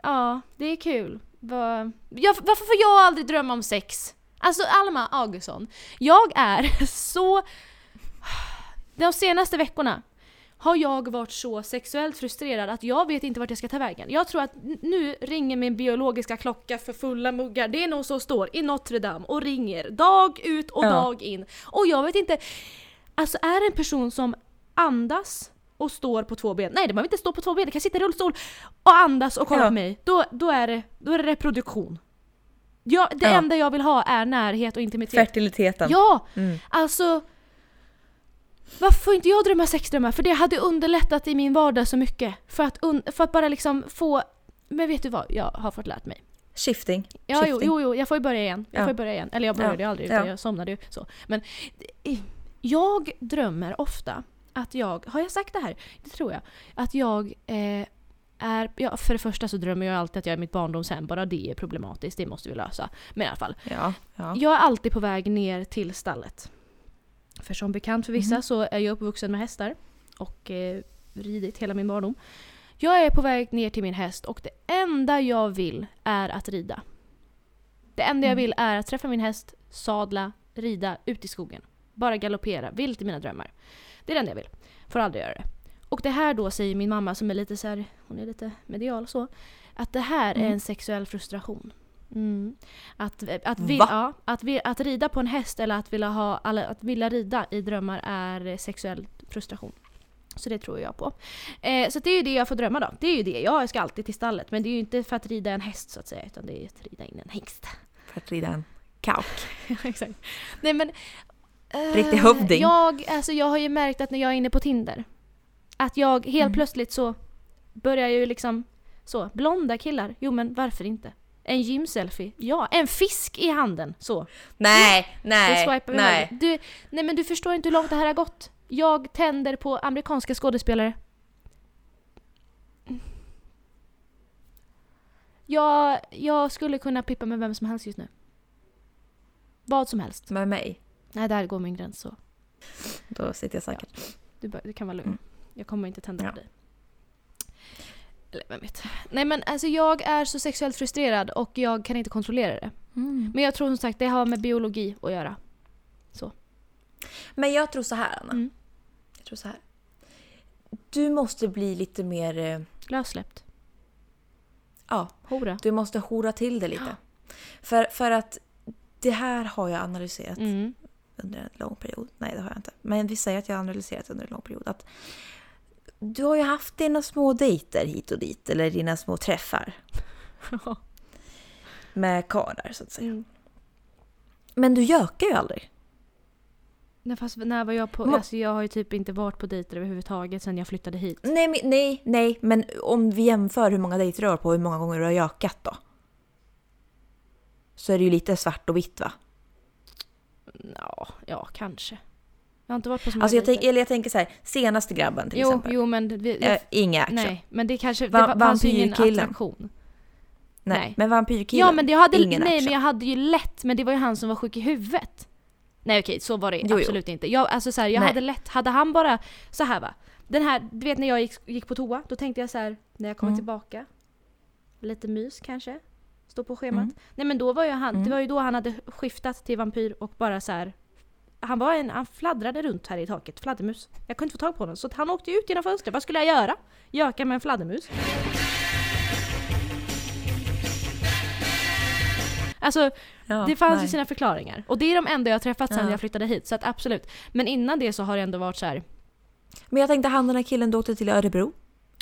Ja, det är kul. Va, jag, varför får jag aldrig drömma om sex? Alltså Alma Augustsson, jag är så... De senaste veckorna har jag varit så sexuellt frustrerad att jag vet inte vart jag ska ta vägen. Jag tror att nu ringer min biologiska klocka för fulla muggar. Det är någon som står i Notre Dame och ringer dag ut och Ja. dag in. Och jag vet inte, alltså är det en person som andas och står på två ben. Nej, det behöver inte stå på två ben, det kan sitta i rullstol och andas och kolla Ja. på mig. Då, då, är det, då är det reproduktion. Ja, det Ja. enda jag vill ha är närhet och intimitet. Fertiliteten. Ja! Mm. Alltså... Varför får inte jag drömma sexdrömmar? För det hade underlättat i min vardag så mycket. För att, för att bara liksom få... Men vet du vad? Jag har fått lärt mig. Shifting. Ja, Shifting. jo, jo, jag får ju börja igen. Jag Ja. får börja igen. Eller jag började ju aldrig, utan Ja. jag somnade ju så. Men jag drömmer ofta att jag, har jag sagt det här? Det tror jag. Att jag eh, är, ja, för det första så drömmer jag alltid att jag är mitt barndomshem. Bara det är problematiskt, det måste vi lösa. Men i alla fall. Ja, ja. Jag är alltid på väg ner till stallet. För som bekant för vissa Mhm. så är jag uppvuxen med hästar och eh, ridit hela min barndom. Jag är på väg ner till min häst och det enda jag vill är att rida. Det enda jag Mm. vill är att träffa min häst, sadla, rida ut i skogen. Bara galoppera, vilt i mina drömmar. Det är det enda jag vill. Får aldrig göra det. Och det här då säger min mamma som är lite så här, hon är lite medial så, att det här är Mm. en sexuell frustration. Mm. Att, att, vi, ja, att, vi, att rida på en häst eller att vilja, ha, att vilja rida i drömmar är sexuell frustration. Så det tror jag på. Eh, så det är ju det jag får drömma då. Det är ju det. Jag ska alltid till stallet. Men det är ju inte för att rida en häst så att säga. Utan det är att rida in en hingst. För att rida en kauk. Exakt. Nej men... eh, Riktig hövding. Jag, alltså, jag har ju märkt att när jag är inne på Tinder. Att jag helt Mm. plötsligt så börjar ju liksom så. Blonda killar. Jo men varför inte? En gymselfie. Ja. En fisk i handen. Så. Nej, nej, swipar vi nej. höger. Du, nej men du förstår inte hur långt det här har gått. Jag tänder på amerikanska skådespelare. Jag, jag skulle kunna pippa med vem som helst just nu. Vad som helst. Med mig. Nej, där går min gräns så. Då sitter jag säkert. Du, bör- du kan vara lugn. Mm. Jag kommer inte tända Ja. på dig. Eller vem vet. Nej men alltså jag är så sexuellt frustrerad och jag kan inte kontrollera det. Mm. Men jag tror som sagt det har med biologi att göra. Men jag tror så här Anna. Mm. Jag tror så här. Du måste bli lite mer... eh, Lössläppt. Ja, Hora. du måste hora till det lite. För, för att det här har jag analyserat Mm. under en lång period. Nej, det har jag inte. Men vi säger att jag har analyserat under en lång period. Att du har ju haft dina små dejter hit och dit. Eller dina små träffar med karlar så att säga. Mm. Men du gökar ju aldrig. Nej, fast när var jag på... Ma- Alltså jag har ju typ inte varit på dejter överhuvudtaget sen jag flyttade hit. Nej, men- nej, nej. Men om vi jämför hur många dejter du har på hur många gånger du har gökat då. Så är det ju lite svart och vitt va? Ja, ja kanske. Jag har inte varit på så många Alltså jag, tänk, eller jag tänker så här, senaste grabben till Jo, exempel. jo men... Vi, Eh, inga action. nej, men det kanske... Va- det var- fanns ju ingen attraktion. Nej. nej. Men vampyrkillen, Ja men jag hade, ingen nej action. men jag hade ju lätt, men det var ju han som var sjuk i huvudet. Nej okej, så var det Jo, jo. absolut inte. Jag, alltså så här, jag Nej. hade lätt, hade han bara så här va. Den här, du vet när jag gick, gick på toa, då tänkte jag så här när jag kommer Mm. tillbaka. Lite mys kanske. Stå på schemat. Mm. Nej men då var ju han, det Mm. var ju då han hade skiftat till vampyr och bara så här. Han var en, han fladdrade runt här i taket, fladdermus. Jag kunde inte få tag på honom så han åkte ut genom fönstret. Vad skulle jag göra? Göka med en fladdermus? Alltså Ja, det fanns nej. ju sina förklaringar. Och det är de enda jag träffat sen Ja. jag flyttade hit. Så att absolut. Men innan det så har det ändå varit så här. Men jag tänkte han den här killen du åkte till Örebro.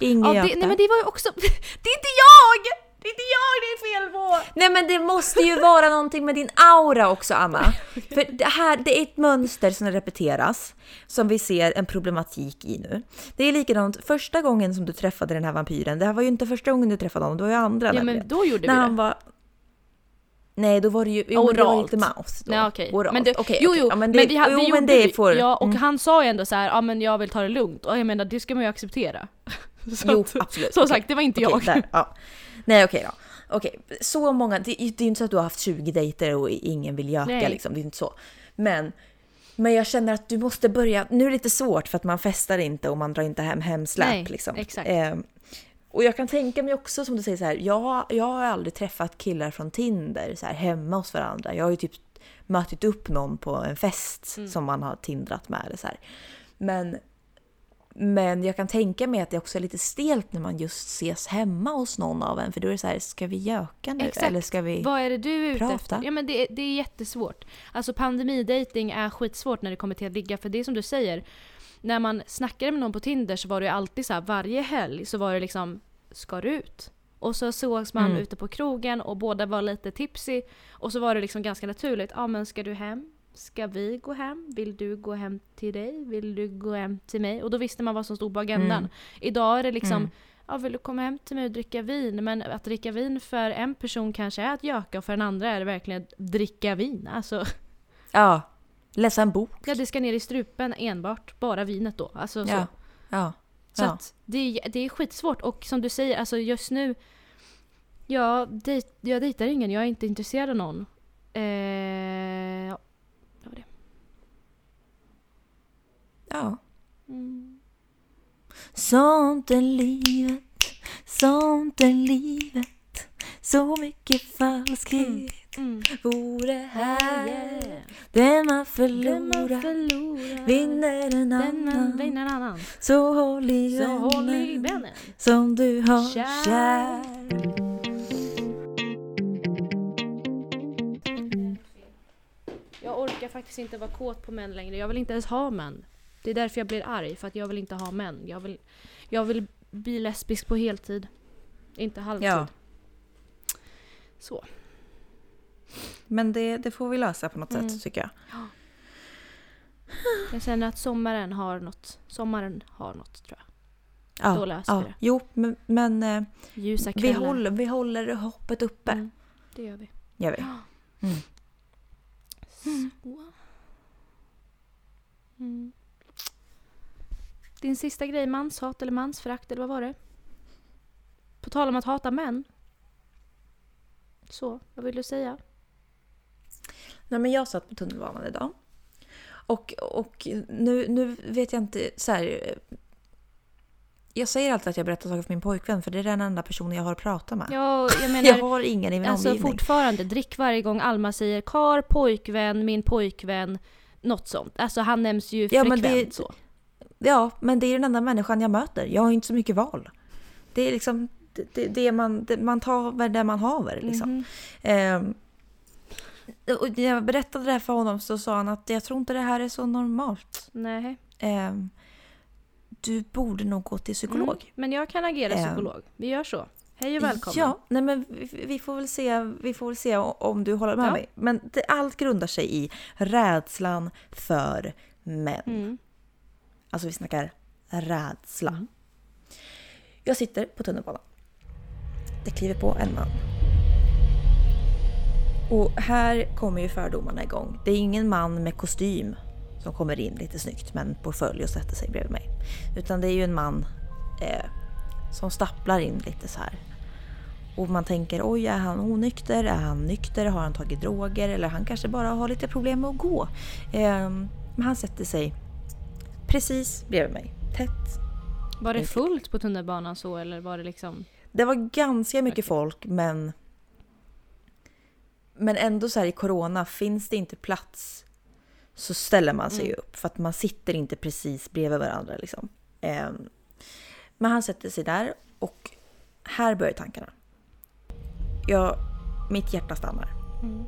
Ingen Ja, det, nej men det var ju också... Det är inte jag! Det är inte jag det är fel på! Nej men det måste ju vara någonting med din aura också Anna. För det här, det är ett mönster som repeteras. Som vi ser en problematik i nu. Det är likadant första gången som du träffade den här vampyren. Det här var ju inte första gången du träffade honom, det var ju andra Ja nämligen. men då gjorde vi När det. han var... Nej då var det ju... Jo, men det var Oralt. lite mouse då. Nej okej. Oralt. Men, det, Okej, jo jo, Ja, men, det, vi, ha, jo, vi men det vi. får... Ja, och mm. han sa ju ändå så här, ja men jag vill ta det lugnt. Och jag menar det ska man ju acceptera. Så Jo, absolut. Som Okej. sagt, det var inte Okej, jag. där, ja. Nej okej då. Okej, så många, det, det är ju inte så att du har haft 20 dejter och ingen vill göka liksom, det är inte så. Men, men jag känner att du måste börja, nu är det lite svårt för att man festar inte och man drar inte hem hemsläp Nej, liksom. exakt. Ehm, och jag kan tänka mig också som du säger så här, jag, jag har aldrig träffat killar från Tinder så här, hemma hos varandra. Jag har ju typ mötit upp någon på en fest Mm. som man har tindrat med eller så här. Men, men jag kan tänka mig att det också är lite stelt när man just ses hemma hos någon av en. För då är det så här, ska vi göka nu? Exakt. Eller ska vi... Vad är det du är ute Prata. efter? Ja men det, är- det är jättesvårt. Alltså pandemidating är skitsvårt när det kommer till att ligga. För det är som du säger, när man snackade med någon på Tinder så var det ju alltid så här varje helg så var det liksom, ska du ut? Och så sågs man Mm. ute på krogen och båda var lite tipsy. Och så var det liksom ganska naturligt, ja men ska du hem? Ska vi gå hem? Vill du gå hem till dig? Vill du gå hem till mig? Och då visste man vad som stod på agendan. Mm. Idag är det liksom, Mm. ja vill du komma hem till mig och dricka vin? Men att dricka vin för en person kanske är att göka och för en andra är det verkligen att dricka vin. Alltså, Ja, läsa en bok. ja det ska ner i strupen enbart, bara vinet då. Alltså, så. Ja, ja. Så ja. att det, är, det är skitsvårt och som du säger, alltså just nu jag, dej, jag dejtar ingen, jag är inte intresserad av någon. Eh, Ja. Mm. Sånt är livet, sånt är livet så mycket falskhet mm. mm. vore här oh, yeah. Det man förlorar, man förlorar vinner en annan. vinner en annan. Så håll i, så håll i vännen som du har kär. kär. Jag orkar faktiskt inte vara kåt på män längre. Jag vill inte ens ha män. Det är därför jag blir arg, för att jag vill inte ha män. Jag vill, jag vill bli lesbisk på heltid. Inte halvtid. Ja. Så. Men det, det får vi lösa på något Mm. sätt tycker jag. Jag känner att sommaren har något. Sommaren har något tror jag. Ja, Då löser ja. vi det. Jo, men, men eh, vi, håller, vi håller hoppet uppe. Mm, det gör vi. Gör vi. Mm. Så. Mm. Din sista grej, manshat eller mansförakt eller vad var det? På tal om att hata män. Så, vad vill du säga? Nej, men jag satt på tunnelbanan idag. Och, och nu, nu vet jag inte så här. eh, Jag säger alltid att jag berättar saker för min pojkvän för det är den enda personen jag har att prata med. Ja, jag menar, jag har ingen i min alltså omgivning. fortfarande, drick varje gång Alma säger kar, pojkvän, min pojkvän, något sånt. Alltså han nämns ju Ja, frekvent det- så. Ja, men det är den enda människan jag möter. Jag har inte så mycket val. Det är liksom det, det, man, det, man tar det man haver liksom. Mhm. Ehm, och när jag berättade det här för honom så sa han att jag tror inte det här är så normalt. Nej. Ehm, du borde nog gå till psykolog. Mm. Men jag kan agera Ehm. psykolog. Vi gör så. Hej och välkommen. Ja, nej men vi, vi, får väl se, vi får väl se om du håller med Ja. mig. Men det, allt grundar sig i rädslan för män. Mm. Alltså vi snackar rädsla. Mm. Jag sitter på tunnelbanan. Det kliver på en man. Och här kommer ju fördomarna igång. Det är ingen man med kostym som kommer in lite snyggt med en portfölj och sätter sig bredvid mig. Utan det är ju en man eh, som stapplar in lite så här. Och man tänker oj, är han onykter? Är han nykter? Har han tagit droger? Eller han kanske bara har lite problem med att gå. Eh, men han sätter sig precis bredvid mig. Tätt. Var det fullt på tunnelbanan så eller var det liksom... Det var ganska mycket Okej. folk men men ändå så här i corona finns det inte plats så ställer man sig Mm. upp för att man sitter inte precis bredvid varandra liksom. Ehm, men han sätter sig där och här börjar tankarna. Jag, mitt hjärta stannar Mm.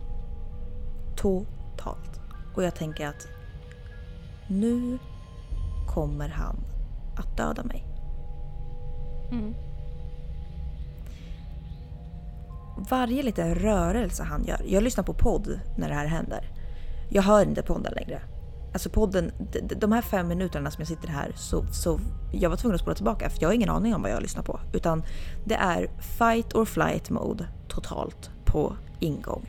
totalt och jag tänker att nu kommer han att döda mig. Mm. varje liten rörelse han gör. Jag lyssnar på podd när det här händer. Jag hör inte podden längre. Alltså podden, de, här fem minuterna som jag sitter här så, så jag var tvungen att spola tillbaka för jag har ingen aning om vad jag lyssnar på. Utan det är fight or flight mode totalt på ingång.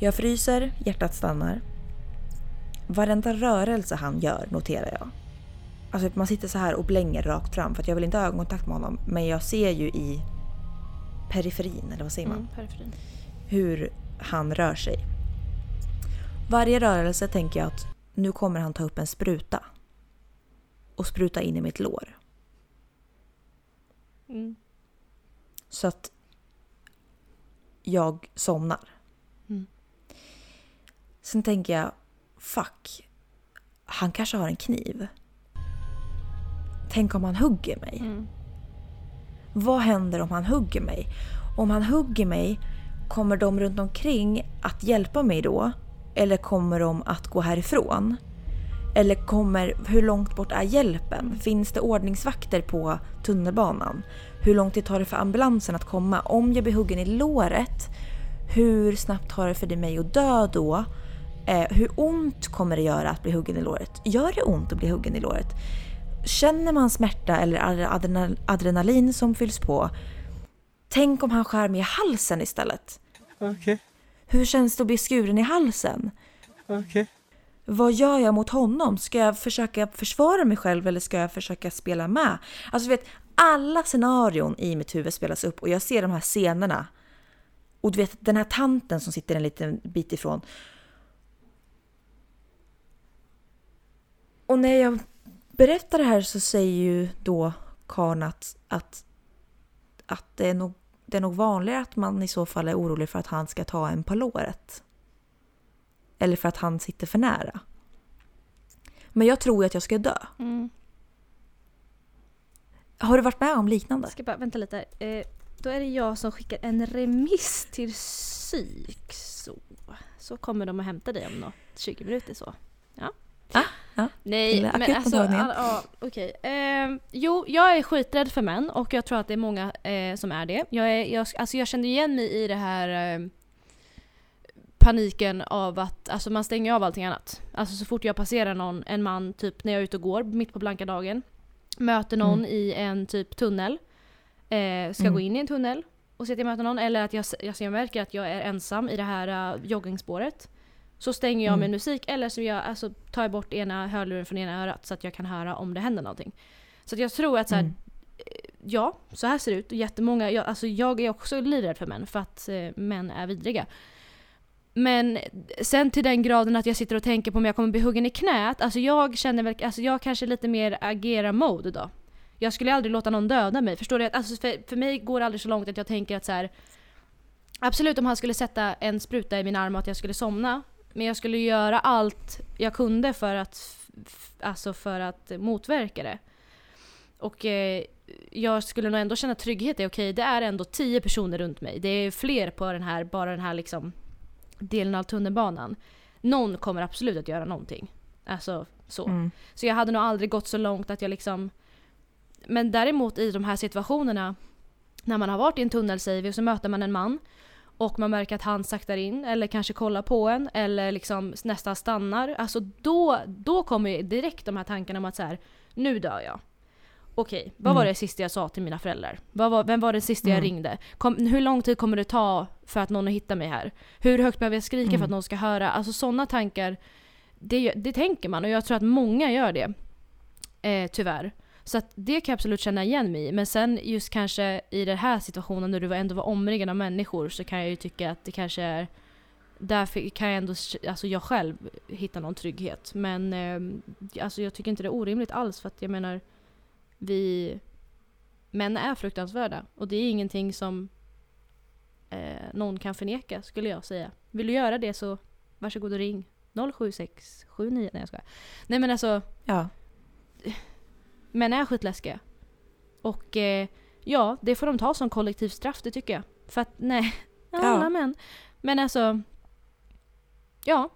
Jag fryser, hjärtat stannar. Varenda rörelse han gör noterar jag. Alltså man sitter så här och blänger rakt fram för jag vill inte ha ögonkontakt med honom. Men jag ser ju i periferin, eller vad säger man? Mm. Hur han rör sig. Varje rörelse tänker jag att nu kommer han ta upp en spruta och spruta in i mitt lår. Mm. Så att jag somnar. Mm. Sen tänker jag, fuck, han kanske har en kniv. Tänk om han hugger mig? Mm. Vad händer om han hugger mig? Om han hugger mig, kommer de runt omkring att hjälpa mig då? Eller kommer de att gå härifrån? Eller kommer, hur långt bort är hjälpen? Finns det ordningsvakter på tunnelbanan? Hur lång tid tar det för ambulansen att komma? Om jag blir huggen i låret, hur snabbt tar det för mig att dö då? Eh, hur ont kommer det göra att bli huggen i låret? Gör det ont att bli huggen i låret? Känner man smärta eller adrenal- adrenalin som fylls på? Tänk om han skär mig i halsen istället? Okej, Hur känns det att bli skuren i halsen? okej. Vad gör jag mot honom? Ska jag försöka försvara mig själv eller ska jag försöka spela med? Alltså du vet, alla scenarion i mitt huvud spelas upp och jag ser de här scenerna. Och du vet den här tanten som sitter en liten bit ifrån. Och när jag berättar det här så säger ju då karln att, att, att det, är nog, det är nog vanligare att man i så fall är orolig för att han ska ta en på låret. Eller för att han sitter för nära. Men jag tror ju att jag ska dö. Mm. Har du varit med om liknande? Jag ska bara, vänta lite. Eh, då är det jag som skickar en remiss till psyk. Så. så kommer de och hämtar dig om något 20 minuter så. Ja. Ja. Nej, men alltså, all, ja, okej. Ehm, jo, jag är skiträdd för män och jag tror att det är många eh, som är det. Jag, är, jag, alltså jag känner igen mig i det här eh, paniken av att alltså man stänger av allting annat. Alltså så fort jag passerar någon, en man typ när jag är ute och går mitt på blanka dagen, möter någon Mm. i en typ tunnel, eh, ska Mm. gå in i en tunnel och se att jag möter någon eller att jag, alltså jag märker att jag är ensam i det här uh, joggingspåret. Så stänger jag Mm. min musik eller så jag, alltså, tar jag bort ena hörluren från ena örat så att jag kan höra om det händer någonting. Så jag tror att så här, Mm. ja, så här ser det ut. Jättemånga, jag, alltså jag är också livrädd för män för att eh, män är vidriga. Men sen till den graden att jag sitter och tänker på om jag kommer bli huggen i knät. Alltså jag känner väl, alltså jag kanske är lite mer agera-mode då. Jag skulle aldrig låta någon döda mig. Förstår du? Alltså för, för mig går det aldrig så långt att jag tänker att så här. Absolut om han skulle sätta en spruta i min arm och att jag skulle somna. Men jag skulle göra allt jag kunde för att, alltså för att motverka det. Och eh, jag skulle nog ändå känna trygghet i, okej det är ändå tio personer runt mig. Det är fler på den här, bara den här liksom delen av tunnelbanan. Någon kommer absolut att göra någonting. Alltså så. Mm. Så jag hade nog aldrig gått så långt att jag liksom... Men däremot i de här situationerna när man har varit i en tunnel säger vi och så möter man en man och man märker att han saktar in eller kanske kollar på en eller liksom nästan stannar. Alltså då, då kommer direkt de här tankarna om att så här, nu dör jag. Okej, vad var Mm. det sista jag sa till mina föräldrar? Vad var, vem var det sista jag Mm. ringde? Kom, hur lång tid kommer det ta för att någon hittar mig här? Hur högt behöver jag skrika för Mm. att någon ska höra? Alltså sådana tankar, det, det tänker man och jag tror att många gör det. Eh, tyvärr. Så att det kan jag absolut känna igen mig i. Men sen just kanske i den här situationen när du ändå var omringad av människor så kan jag ju tycka att det kanske är Därför kan jag ändå, alltså jag själv, hitta någon trygghet. Men eh, alltså jag tycker inte det är orimligt alls för att jag menar vi Män är fruktansvärda och det är ingenting som eh, någon kan förneka skulle jag säga. Vill du göra det så varsågod och ring 07679. Nej jag skojar. Nej men alltså Ja. Män är skitläskiga. Och eh, ja, det får de ta som kollektivt straff, det tycker jag. För att nej, alla Ja. män. Men alltså, ja.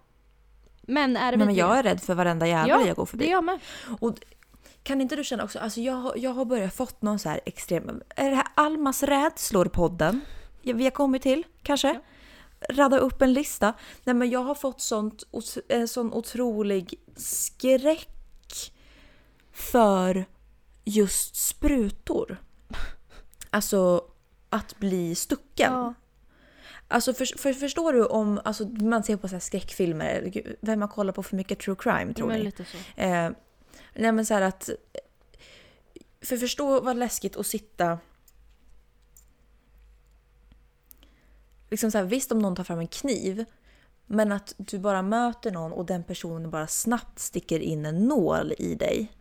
Män är Nej, men jag är rädd för varenda jävel Ja, jag går Det förbi. är jag med. Kan inte du känna också, alltså jag, jag har börjat fått någon så här extrem... Är det här Almas rädslor-podden vi har kommit till kanske? Ja. Radda upp en lista. Nej men jag har fått sånt, en sån otrolig skräck för just sprutor. Alltså att bli stucken. Ja. Alltså för, för, förstår du om alltså, man ser på så här skräckfilmer, vem har kollat på för mycket true crime tror men ni? lite så. Eh, nej men så att... För förstå vad läskigt att sitta... Liksom så här, visst om någon tar fram en kniv. Men att du bara möter någon och den personen bara snabbt sticker in en nål i dig.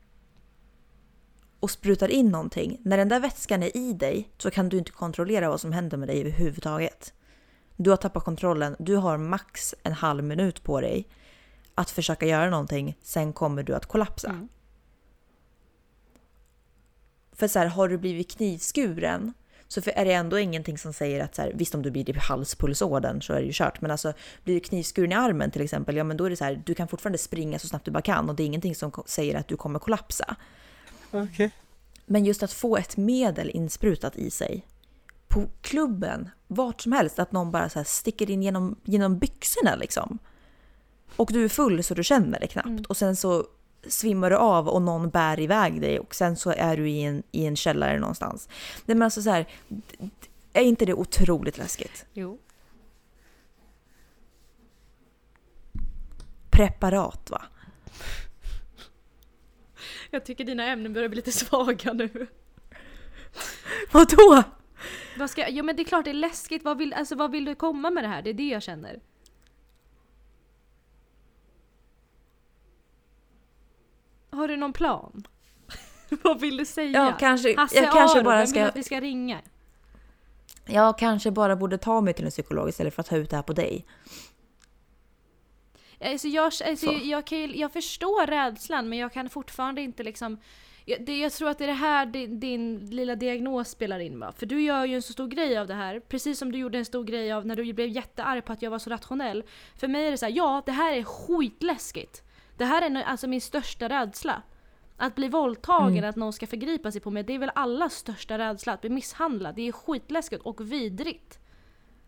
Och sprutar in någonting. När den där vätskan är i dig så kan du inte kontrollera vad som händer med dig överhuvudtaget. Du har tappat kontrollen. Du har max en halv minut på dig att försöka göra någonting, sen kommer du att kollapsa. Mm. För så här, har du blivit knivskuren så är det ändå ingenting som säger att så här, visst om du blir i halspulsådern så är det ju kört. Men alltså blir du knivskuren i armen till exempel, ja men då är det så här, du kan fortfarande springa så snabbt du bara kan och det är ingenting som säger att du kommer kollapsa. Okej. Men just att få ett medel insprutat i sig på klubben, vart som helst, att någon bara så sticker in genom, genom byxorna liksom. Och du är full så du känner det knappt. Mm. Och sen så svimmar du av och någon bär iväg dig och sen så är du i en, i en källare någonstans. Nej men alltså så här, är inte det otroligt läskigt? Jo. Preparat va? Jag tycker dina ämnen börjar bli lite svaga nu. Vadå? Vad ska, ja men det är klart det är läskigt. Vad vill, alltså, vad vill du komma med det här? Det är det jag känner. Har du någon plan? vad vill du säga? Jag kanske, Hasse jag kanske Aro, bara vem vill ska... att vi ska ringa? Jag kanske bara borde ta mig till en psykolog istället för att ta ut det här på dig. Alltså jag, alltså Så. jag, kan, ju- jag förstår rädslan men jag kan fortfarande inte liksom Jag, det, jag tror att det är det här din, din lilla diagnos spelar in va? För du gör ju en så stor grej av det här. Precis som du gjorde en stor grej av när du blev jättearg på att jag var så rationell. För mig är det så här, ja det här är skitläskigt. Det här är alltså min största rädsla. Att bli våldtagen, Mm. att någon ska förgripa sig på mig, det är väl allas största rädsla. Att bli misshandlad, det är skitläskigt och vidrigt.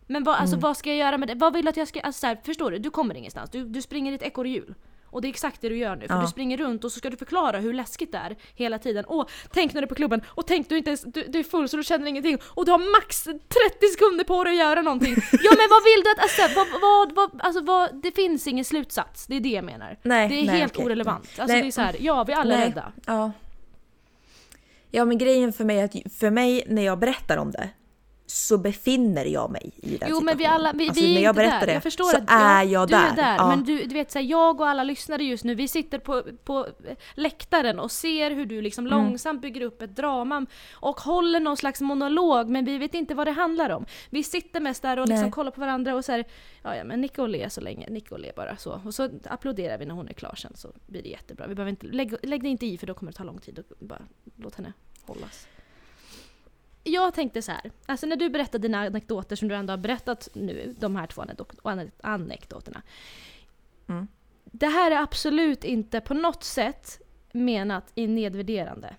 Men vad, alltså, Mm. vad ska jag göra med det? Vad vill du att jag ska... Alltså, så här, förstår du? Du kommer ingenstans. Du, du springer ett ekorrhjul. Och det är exakt det du gör nu. För Ja. du springer runt och så ska du förklara hur läskigt det är hela tiden. Åh, tänk när du är på klubben och tänk du inte ens, du, du är full så du känner ingenting och du har max 30 sekunder på dig att göra någonting. Ja men vad vill du att, alltså, vad, vad, vad, alltså vad, det finns ingen slutsats. Det är det jag menar. Nej, Det är nej, helt okej. orelevant. Alltså Nej. det är så här, ja vi alla är Nej. rädda. Ja. Ja men grejen för mig är att för mig när jag berättar om det så befinner jag mig i den Jo men vi alla, vi, alltså, vi är när jag berättar där. det jag förstår så att är jag du där. är där. Ja. Men du, du vet så här, jag och alla lyssnare just nu, vi sitter på, på läktaren och ser hur du liksom Mm. långsamt bygger upp ett drama och håller någon slags monolog men vi vet inte vad det handlar om. Vi sitter mest där och liksom Nej. kollar på varandra och så här, ja ja men Nico och le så länge, Nico och le bara så. Och så applåderar vi när hon är klar sen så blir det jättebra. Vi behöver inte, lägg, lägg dig inte i för då kommer det ta lång tid. Och bara låt henne hållas. Jag tänkte så här, alltså när du berättar dina anekdoter som du ändå har berättat nu, de här två anekdot- ane- anekdoterna. Mm. Det här är absolut inte på något sätt menat i nedvärderande.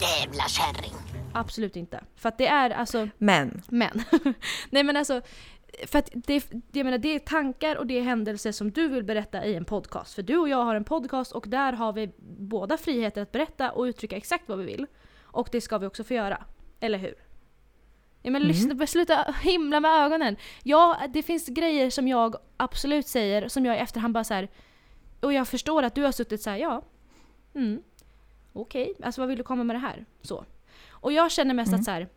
Jävla kärring. Absolut inte. För att det är alltså, Men, men. Nej men alltså, för att det, jag menar, det är tankar och det är händelser som du vill berätta i en podcast. För du och jag har en podcast och där har vi båda friheter att berätta och uttrycka exakt vad vi vill. Och det ska vi också få göra. Eller hur? Ja men lyssna, sluta himla med ögonen. Ja, det finns grejer som jag absolut säger som jag i efterhand bara så här. Och jag förstår att du har suttit så här, ja. Mm. Okej, alltså vad vill du komma med det här? Så. Och jag känner mest att så här.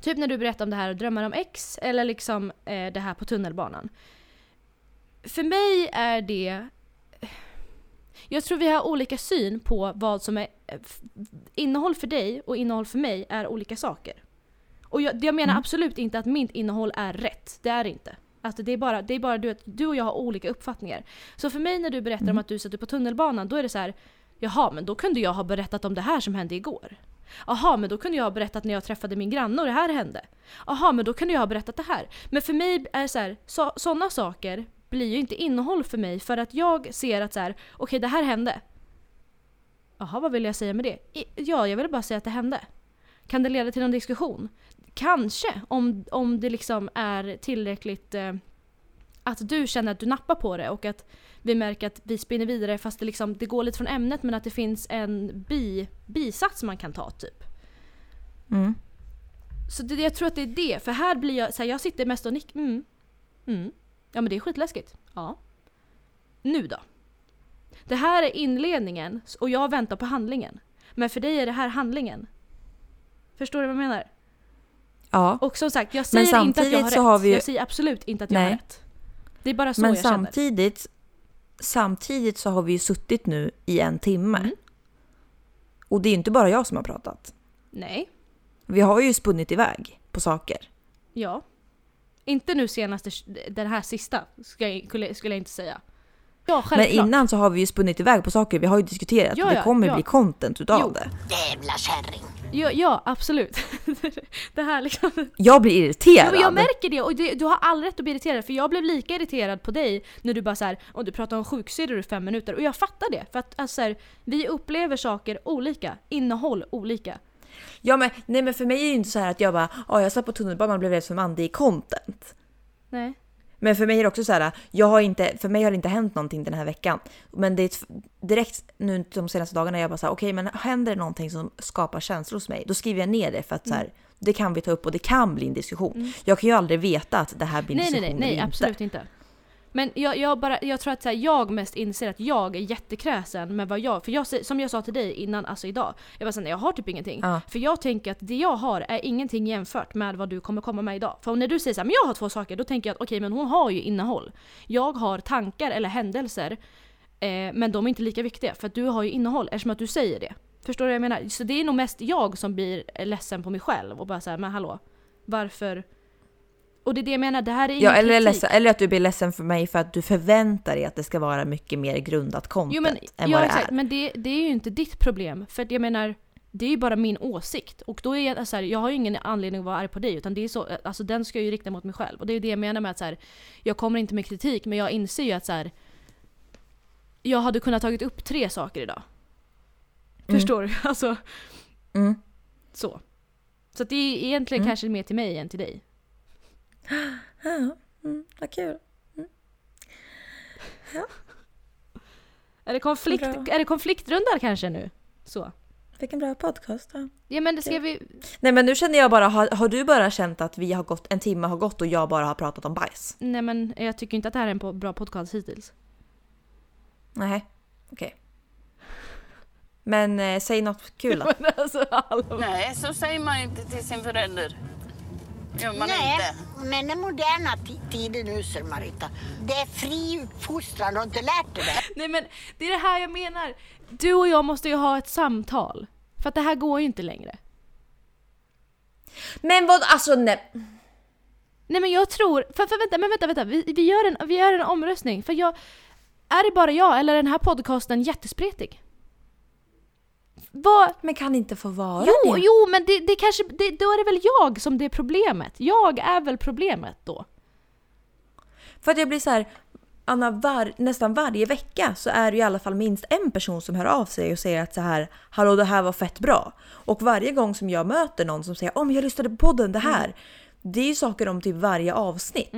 Typ när du berättar om det här och drömmar om X eller liksom eh, det här på tunnelbanan. För mig är det... Jag tror vi har olika syn på vad som är eh, innehåll för dig och innehåll för mig är olika saker. Och jag, jag menar absolut inte att mitt innehåll är rätt. Det är det inte. Alltså det är bara, det är bara du, att du och jag har olika uppfattningar. Så för mig när du berättar om att du satt på tunnelbanan, då är det så här. Jaha, men då kunde jag ha berättat om det här som hände igår. Jaha, men då kunde jag ha berättat när jag träffade min granne och det här hände. Jaha, men då kunde jag ha berättat det här. Men för mig är det så här, så, sådana saker blir ju inte innehåll för mig för att jag ser att så här, okej det här hände. Jaha, vad vill jag säga med det? Ja, jag vill bara säga att det hände. Kan det leda till någon diskussion? Kanske, om, om det liksom är tillräckligt eh, att du känner att du nappar på det och att vi märker att vi spinner vidare fast det, liksom, det går lite från ämnet men att det finns en bi, bisats man kan ta typ. mm. Så det, jag tror att det är det, för här blir jag så här, jag sitter mest och nickar. Mm. Mm. Ja men det är skitläskigt. Ja. Nu då? Det här är inledningen och jag väntar på handlingen. Men för dig är det här handlingen. Förstår du vad jag menar? ja. Och som sagt, jag säger inte att jag har rätt. har ju- Jag säger absolut inte att jag har Nej. rätt. Det är bara så Men jag känner. samtidigt, samtidigt så har vi ju suttit nu i en timme. Mm. Och det är ju inte bara jag som har pratat. Nej. Vi har ju spunnit iväg på saker. Ja. Inte nu senaste, den här sista, ska jag, skulle, skulle jag inte säga. Ja, Men innan så har vi ju spunnit iväg på saker. Vi har ju diskuterat Ja, och det ja, kommer ja. bli content utav Jo. det. Jävla kärring. Ja, ja absolut. det här liksom. Jag blir irriterad. Ja, jag märker det och det, du har all rätt att bli irriterad för jag blev lika irriterad på dig när du bara så här, och du pratar om sjuksyrror i fem minuter och jag fattar det för att alltså, så här, vi upplever saker olika, innehåll olika. Ja, men, nej, men för mig är det ju inte så här att jag bara "Ja, jag satt på tunnelbanan och blev rädd för man, det är content. Nej. Men för mig är det också så här, jag har inte, för mig har det inte hänt någonting den här veckan. Men det är ett, direkt nu de senaste dagarna jag bara så här, okej men händer det någonting som skapar känslor hos mig, då skriver jag ner det för att så Mm. här, det kan vi ta upp och det kan bli en diskussion. Jag kan ju aldrig veta att det här blir en Nej nej diskussion nej, nej eller inte. absolut inte. Men jag, jag, bara, jag tror att här, jag mest inser att jag är jättekräsen med vad jag... För jag, som jag sa till dig innan, alltså idag. Jag bara såhär, jag har typ ingenting. Ja. För jag tänker att det jag har är ingenting jämfört med vad du kommer komma med idag. För när du säger såhär, men jag har två saker, då tänker jag att okej men hon har ju innehåll. Jag har tankar eller händelser, eh, men de är inte lika viktiga. För att du har ju innehåll eftersom att du säger det. Förstår du vad jag menar? Så det är nog mest jag som blir ledsen på mig själv och bara såhär, men hallå, varför? Och det är det jag menar, det här är Ja, eller, kritik. ledsen, eller att du blir ledsen för mig för att du förväntar dig att det ska vara mycket mer grundat content Jo men, än ja, vad det exakt, är. men det, det är ju inte ditt problem. För jag menar, Det är ju bara min åsikt. Och då är jag så här, jag har ju ingen anledning att vara arg på dig utan det är så, alltså den ska jag ju rikta mot mig själv. Och det är det jag menar med att så här, jag kommer inte med kritik men jag inser ju att så här, jag hade kunnat tagit upp tre saker idag. Mm. Förstår du? Alltså Mm. så. Så det är egentligen Mm. kanske mer till mig än till dig. Ja, mm, vad kul. Är det, konflikt, Bra. är det konfliktrunda kanske nu? Så. Vilken bra podcast. Ja. Ja men det ska vi... Nej men nu känner jag bara, har, har du bara känt att vi har gått, en timme har gått och jag bara har pratat om bajs? Nej men jag tycker inte att det här är en bra podcast hittills. Nej, okej. Men eh, säg något kul då. Alltså. Nej, så säger man inte till sin förälder. Man Nej, inte. men den moderna ti- tiden nu, ser Marita. Det är fri uppfostran, har du inte lärt dig det? Nej men det är det här jag menar. Du och jag måste ju ha ett samtal. För att det här går ju inte längre. Men vad, alltså nej. Nej men jag tror, för, för vänta, men vänta, vänta. Vi, vi, gör en, vi gör en omröstning. För jag, är det bara jag eller är den här podcasten jättespretig? Vad, Men kan inte få vara jo, det? jo men det, det kanske, det, då är det väl jag som det är problemet. Jag är väl problemet då. För att jag blir så här, Anna, var, nästan varje vecka så är det ju i alla fall minst en person som hör av sig och säger att så här, hallå det här var fett bra. Och varje gång som jag möter någon som säger om jag lyssnade på podden det här. Det är ju saker om typ varje avsnitt.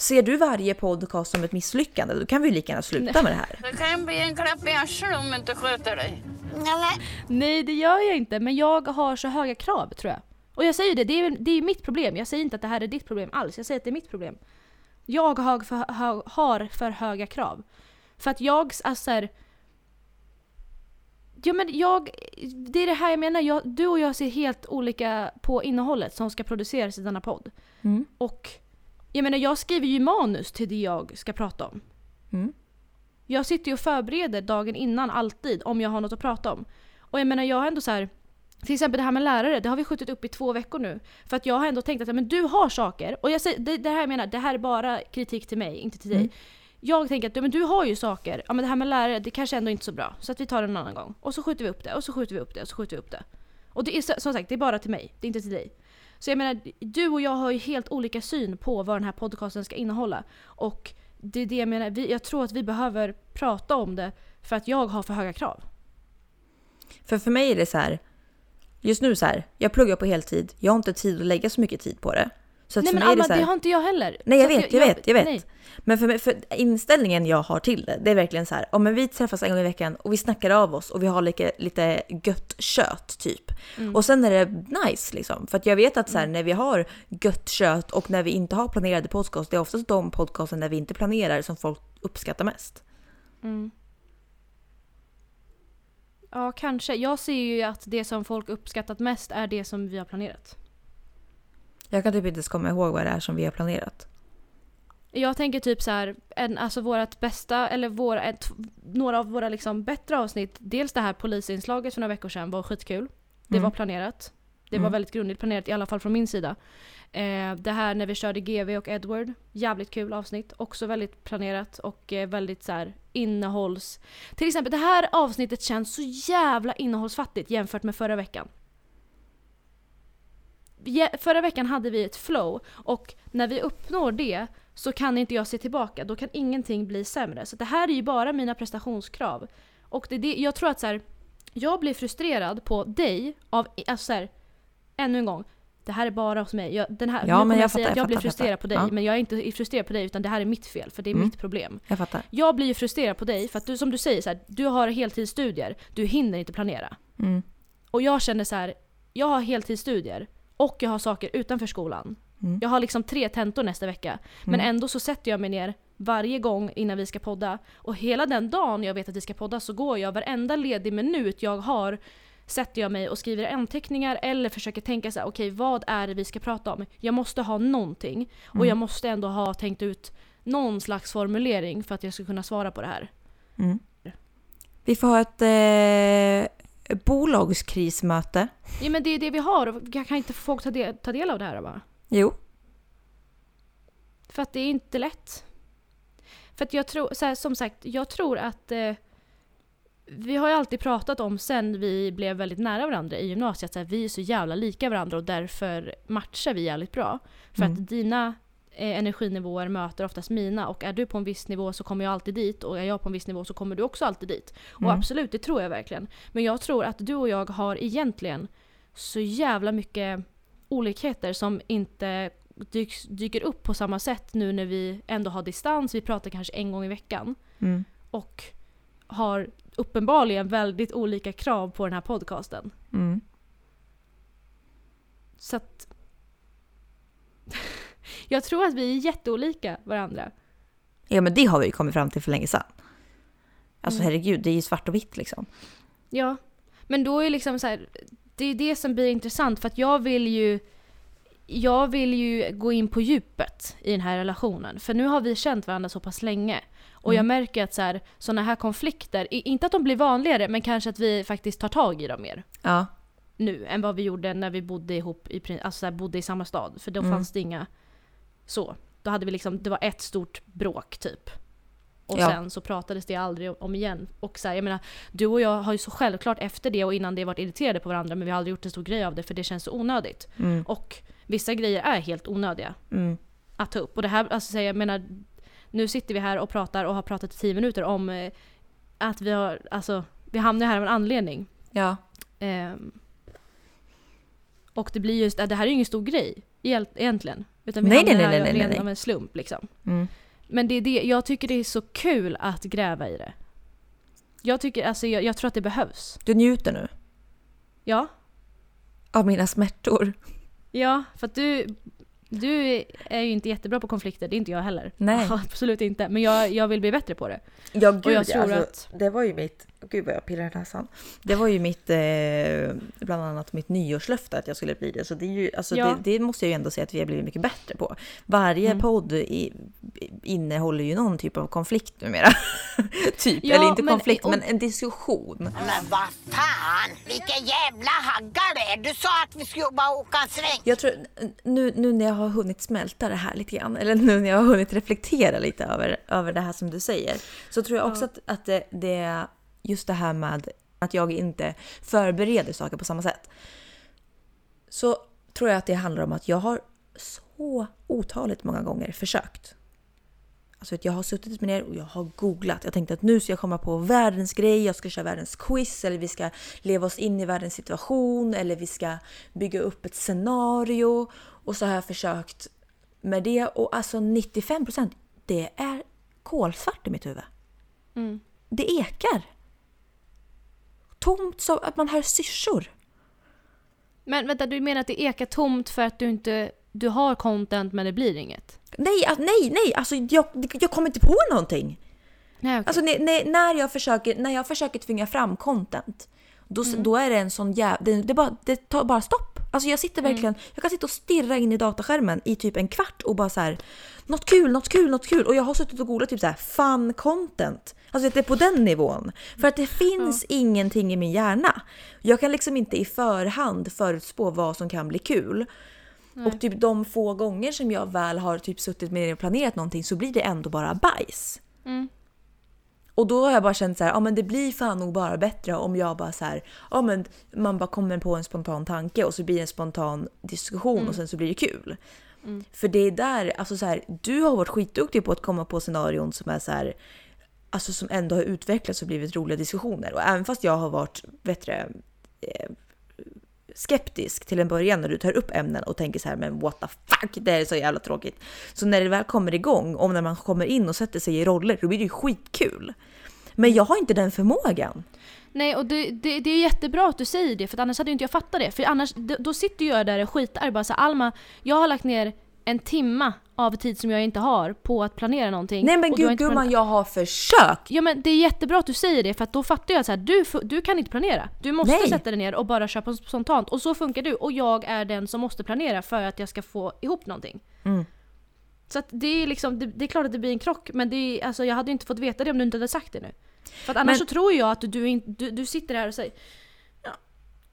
Ser du varje podcast som ett misslyckande då kan vi ju lika gärna sluta med det här. Det kan bli en klapp i arslet om du inte sköter dig. Nej, Nej det gör jag inte, men jag har så höga krav tror jag. Och jag säger det, det är, det är mitt problem. Jag säger inte att det här är ditt problem alls, jag säger att det är mitt problem. Jag har för, hö- har för höga krav. För att jag, alltså så här, Ja men jag, det är det här jag menar, jag, du och jag ser helt olika på innehållet som ska produceras i denna podd. Mm. Och jag menar jag skriver ju manus till det jag ska prata om. Mm. Jag sitter ju och förbereder dagen innan alltid om jag har något att prata om. Och jag menar jag har ändå så här. Till exempel det här med lärare, det har vi skjutit upp i två veckor nu. För att jag har ändå tänkt att men du har saker, och jag säger, det, det här jag menar, det här är bara kritik till mig, inte till dig. Mm. Jag tänker att men du har ju saker, ja men det här med lärare, det kanske ändå inte är så bra. Så att vi tar det en annan gång. Och så skjuter vi upp det, och så skjuter vi upp det, och så skjuter vi upp det. Och det är som sagt, det är bara till mig, det är inte till dig. Så jag menar, du och jag har ju helt olika syn på vad den här podcasten ska innehålla. Och det är det jag menar, vi, jag tror att vi behöver prata om det för att jag har för höga krav. För för mig är det så här. Just nu så här, jag pluggar på heltid. Jag har inte tid att lägga så mycket tid på det. Så Nej men det Alma, så här, det har inte jag heller. Nej jag vet, jag vet, jag vet. nej. Men för, mig, för inställningen jag har till det, det är verkligen så här, om vi träffas en gång i veckan och vi snackar av oss och vi har lite, lite gött kött typ. Mm. Och sen är det nice liksom. För att jag vet att så här, när vi har gött kött och när vi inte har planerade podcast, det är oftast de podcasten där vi inte planerar som folk uppskattar mest. Mm. Ja, kanske. Jag ser ju att det som folk uppskattat mest är det som vi har planerat. Jag kan typ inte ens komma ihåg vad det är som vi har planerat. Jag tänker typ så här, en, alltså vårat bästa, eller våra, ett, några av våra liksom bättre avsnitt. Dels det här polisinslaget för några veckor sedan var skitkul. Det Mm. var planerat. Det var Mm. väldigt grundligt planerat, i alla fall från min sida. Eh, det här när vi körde GV och Edward, jävligt kul avsnitt. Också väldigt planerat och eh, väldigt så här innehålls... Till exempel det här avsnittet känns så jävla innehållsfattigt jämfört med förra veckan. Förra veckan hade vi ett flow och när vi uppnår det så kan inte jag se tillbaka. Då kan ingenting bli sämre. Så det här är ju bara mina prestationskrav. Och det, det, jag tror att så här, jag blir frustrerad på dig av, alltså så här, ännu en gång. Det här är bara hos mig. Jag, den här, Ja, men jag säga fattar, att jag jag blir fattar, frustrerad fattar. på dig. Ja. Men jag är inte frustrerad på dig utan det här är mitt fel. För det är Mm. mitt problem. Jag fattar. Jag blir ju frustrerad på dig för att du som du säger så här, du har heltidsstudier. Du hinner inte planera. Mm. Och jag känner så här, jag har heltidsstudier och jag har saker utanför skolan. Mm. Jag har liksom tre tentor nästa vecka. Men Mm. ändå så sätter jag mig ner varje gång innan vi ska podda. Och hela den dagen jag vet att vi ska podda så går jag varenda ledig minut jag har sätter jag mig och skriver anteckningar eller försöker tänka så här: okej vad är det vi ska prata om? Jag måste ha någonting. Och Mm. jag måste ändå ha tänkt ut någon slags formulering för att jag ska kunna svara på det här. Mm. Vi får ha ett eh, bolagskrismöte. Ja men det är det vi har och jag kan inte folk ta del, ta del av det här bara. Jo. För att det är inte lätt. För att jag tror, så här, som sagt, jag tror att eh, vi har ju alltid pratat om sen vi blev väldigt nära varandra i gymnasiet, här, vi är så jävla lika varandra och därför matchar vi jävligt bra. För Mm. att dina eh, energinivåer möter oftast mina och är du på en viss nivå så kommer jag alltid dit och är jag på en viss nivå så kommer du också alltid dit. Och Mm. absolut, det tror jag verkligen. Men jag tror att du och jag har egentligen så jävla mycket olikheter som inte dyks, dyker upp på samma sätt nu när vi ändå har distans, vi pratar kanske en gång i veckan Mm. och har uppenbarligen väldigt olika krav på den här podcasten. Mm. Så att... jag tror att vi är jätteolika varandra. Ja men det har vi ju kommit fram till för länge sedan. Alltså Mm. herregud, det är ju svart och vitt liksom. Ja. Men då är liksom så här, det är det som blir intressant för att jag vill ju jag vill ju gå in på djupet i den här relationen. För nu har vi känt varandra så pass länge. Och jag märker att så här, såna här konflikter, inte att de blir vanligare, men kanske att vi faktiskt tar tag i dem mer. Ja. nu än vad vi gjorde när vi bodde ihop, i, alltså bodde i samma stad. För då Mm. fanns det inga så. Då hade vi liksom, det var ett stort bråk typ. Och Ja. sen så pratades det aldrig om igen. Och så här, jag menar, du och jag har ju så självklart efter det och innan det varit irriterade på varandra men vi har aldrig gjort en stor grej av det för det känns så onödigt. Mm. Och vissa grejer är helt onödiga Mm. att ta upp. Och det här, alltså jag menar, nu sitter vi här och pratar och har pratat i tio minuter om eh, att vi har, alltså, vi hamnar här av en anledning. Ja. Ehm, och det blir just, det här är ju ingen stor grej egent- egentligen. Utan vi Nej, hamnar nej, här nej, nej, nej, nej. av en slump liksom. Mm. Men det är det, jag tycker det är så kul att gräva i det. Jag tycker, alltså jag, jag tror att det behövs. Du njuter nu Ja. av mina smärtor. Ja, för att du, du är ju inte jättebra på konflikter, det är inte jag heller. Nej. Absolut inte. Men jag, jag vill bli bättre på det. Ja gud, Och jag tror alltså, att- det var ju mitt, gud vad jag pillar i näsan. Det var ju mitt, eh, bland annat mitt nyårslöfte att jag skulle bli det. Så det, är ju, alltså, Ja. det, det måste jag ju ändå säga att vi har blivit mycket bättre på. Varje Mm. podd i, innehåller ju någon typ av konflikt numera. typ, Ja, eller inte men- konflikt, och- men en diskussion. Men vad fan, vilken jävla hagga det är. Du sa att vi skulle bara åka en sväng. Jag tror, nu, nu när jag har hunnit smälta det här lite grann, eller nu när jag har hunnit reflektera lite över, över det här som du säger, så tror jag också att, att det, det är just det här med att jag inte förbereder saker på samma sätt. Så tror jag att det handlar om att jag har så otaligt många gånger försökt. Alltså att jag har suttit med ner och jag har googlat. Jag tänkte att nu ska jag komma på världens grej, jag ska köra världens quiz eller vi ska leva oss in i världens situation eller vi ska bygga upp ett scenario. Och så har jag försökt med det och alltså 95% det är kolsvart i mitt huvud. Mm. Det ekar. Tomt så att man hör syrsor. Men vänta, du menar att det ekar tomt för att du inte, du har content men det blir inget? Nej, nej, nej, alltså jag, jag kommer inte på någonting. Nej, okej. Alltså när, när, jag försöker, när jag försöker tvinga fram content, då, då är det en sån jävla... Det, det, bara, det tar bara stopp. Alltså jag sitter verkligen, jag kan sitta och stirra in i dataskärmen i typ en kvart och bara så här, något kul, något kul, något kul. Och jag har suttit och googlat typ så här fun content. Alltså det är på den nivån. För att det finns ingenting i min hjärna. Jag kan liksom inte i förhand förutspå vad som kan bli kul. Och typ de få gånger som jag väl har typ suttit med och planerat någonting så blir det ändå bara bajs. Mm. Och då har jag bara känt så här, ja men det blir fan nog bara bättre om jag bara så här, ja men man bara kommer på en spontan tanke och så blir det en spontan diskussion och sen så blir det kul. För det är där, alltså så här, du har varit skitduktig på att komma på scenarion som är så här, alltså som ändå har utvecklats och blivit roliga diskussioner. Och även fast jag har varit bättre eh, skeptisk till en början när du tar upp ämnen och tänker så här, men what the fuck, det är så jävla tråkigt. Så när det väl kommer igång, och när man kommer in och sätter sig i roller, då blir det ju skitkul. Men jag har inte den förmågan. Nej, och det, det, det är jättebra att du säger det, för annars hade ju inte jag fattat det. För annars, då, sitter jag där och skitar bara så Alma, jag har lagt ner en timma av tid som jag inte har på att planera någonting. Nej men gud gumman, jag har försökt! Ja men det är jättebra att du säger det för då fattar jag att så här, du, du kan inte planera. Du måste Nej. sätta dig ner och bara köpa spontant. Och så funkar du. Och jag är den som måste planera för att jag ska få ihop någonting. Mm. Så det är liksom, det, det är klart att det blir en krock men det är, alltså, jag hade inte fått veta det om du inte hade sagt det nu. För att annars Men- så tror jag att du, du, du sitter där och säger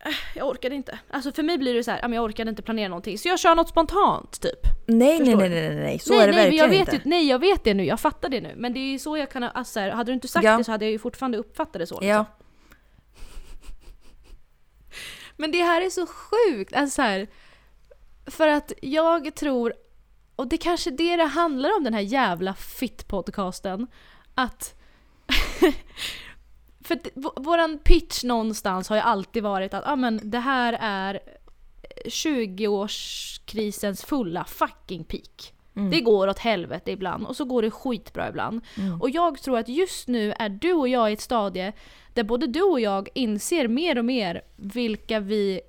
Äh, jag orkade inte. Alltså för mig blir det så här, jag orkade inte planera någonting så jag kör något spontant typ. Nej nej nej, nej nej nej, så nej, är det nej, verkligen jag vet inte. Ju, nej jag vet det nu, jag fattar det nu. Men det är ju så jag kan, alltså här, hade du inte sagt ja. det så hade jag ju fortfarande uppfattat det så. Liksom. Ja. Men det här är så sjukt, alltså så här, För att jag tror, och det kanske är det det handlar om den här jävla fitt-podcasten, att för att v- våran pitch någonstans har ju alltid varit att ah, men det här är 20-årskrisens fulla fucking peak. Det går åt helvete ibland och så går det skitbra ibland. Och jag tror att just nu är du och jag i ett stadie där både du och jag inser mer och mer vilka vi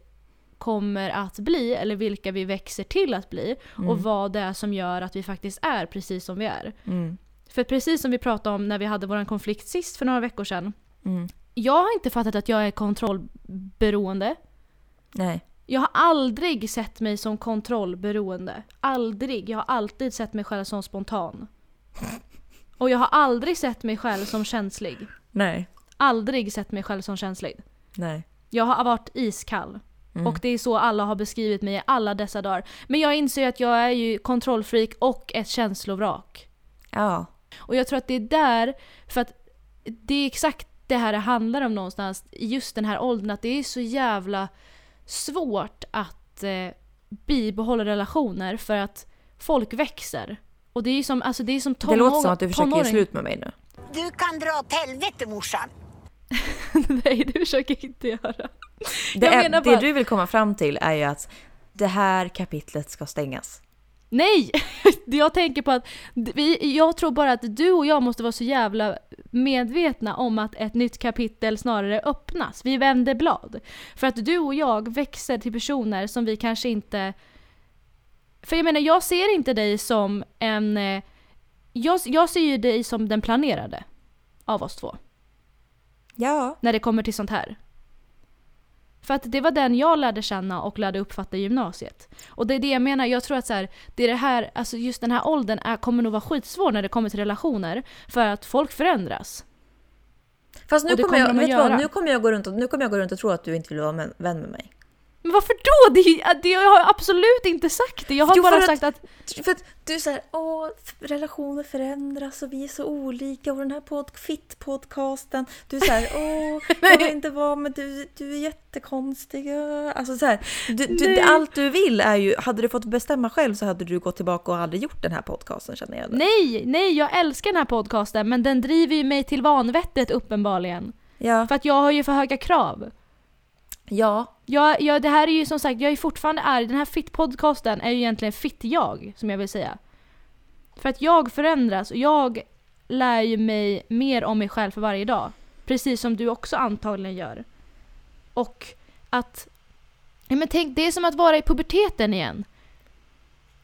kommer att bli eller vilka vi växer till att bli och vad det är som gör att vi faktiskt är precis som vi är. Mm. För precis som vi pratade om när vi hade vår konflikt sist för några veckor sedan. Mm. Jag har inte fattat att jag är kontrollberoende. Nej. Jag har aldrig sett mig som kontrollberoende. Aldrig. Jag har alltid sett mig själv som spontan. Och jag har aldrig sett mig själv som känslig. Nej. Aldrig sett mig själv som känslig. Nej. Jag har varit iskall. Och det är så alla har beskrivit mig i alla dessa dagar. Men jag inser att jag är ju kontrollfreak och ett känslovrak. Ja. Och jag tror att det är där, för att det är exakt det här det handlar om någonstans i just den här åldern, att det är så jävla svårt att eh, bibehålla relationer för att folk växer. Och det är ju som, alltså det är som Det tonår- låter som att du försöker tonåring. slut med mig nu. Du kan dra åt helvete morsan. Nej, det försöker jag inte göra. Det, är, menar det bara- du vill komma fram till är ju att det här kapitlet ska stängas. Nej! Jag tänker på att vi, jag tror bara att du och jag måste vara så jävla medvetna om att ett nytt kapitel snarare öppnas. Vi vänder blad. För att du och jag växer till personer som vi kanske inte... För jag menar, jag ser inte dig som en... eh, Jag, jag ser ju dig som den planerade av oss två. Ja. När det kommer till sånt här. För att det var den jag lärde känna och lärde uppfatta i gymnasiet. Och det är det jag menar, jag tror att så här, det är det här, alltså just den här åldern är, kommer nog vara skitsvår när det kommer till relationer. För att folk förändras. Fast nu kommer, jag, vet vad, nu kommer jag gå runt och, nu kommer jag gå runt och tro att du inte vill vara vän med mig. Men varför då? Det, det, jag har absolut inte sagt det. Jag har Jo, bara att- sagt att... För att du såhär, åh, relationer förändras och vi är så olika och den här pod, fit-podcasten. Du såhär, åh, jag vill inte vara med du, du är jättekonstig. Alltså så här, du, du, allt du vill är ju, hade du fått bestämma själv så hade du gått tillbaka och aldrig gjort den här podcasten känner jag. Nej, nej, jag älskar den här podcasten men den driver ju mig till vanvettet uppenbarligen. Ja, För att jag har ju för höga krav ja, ja. Ja, det här är ju som sagt, jag är fortfarande arg. Den här fit-podcasten är ju egentligen fitt-jag, som jag vill säga. För att jag förändras och jag lär ju mig mer om mig själv för varje dag. Precis som du också antagligen gör. Och att... Ja men tänk, det är som att vara i puberteten igen.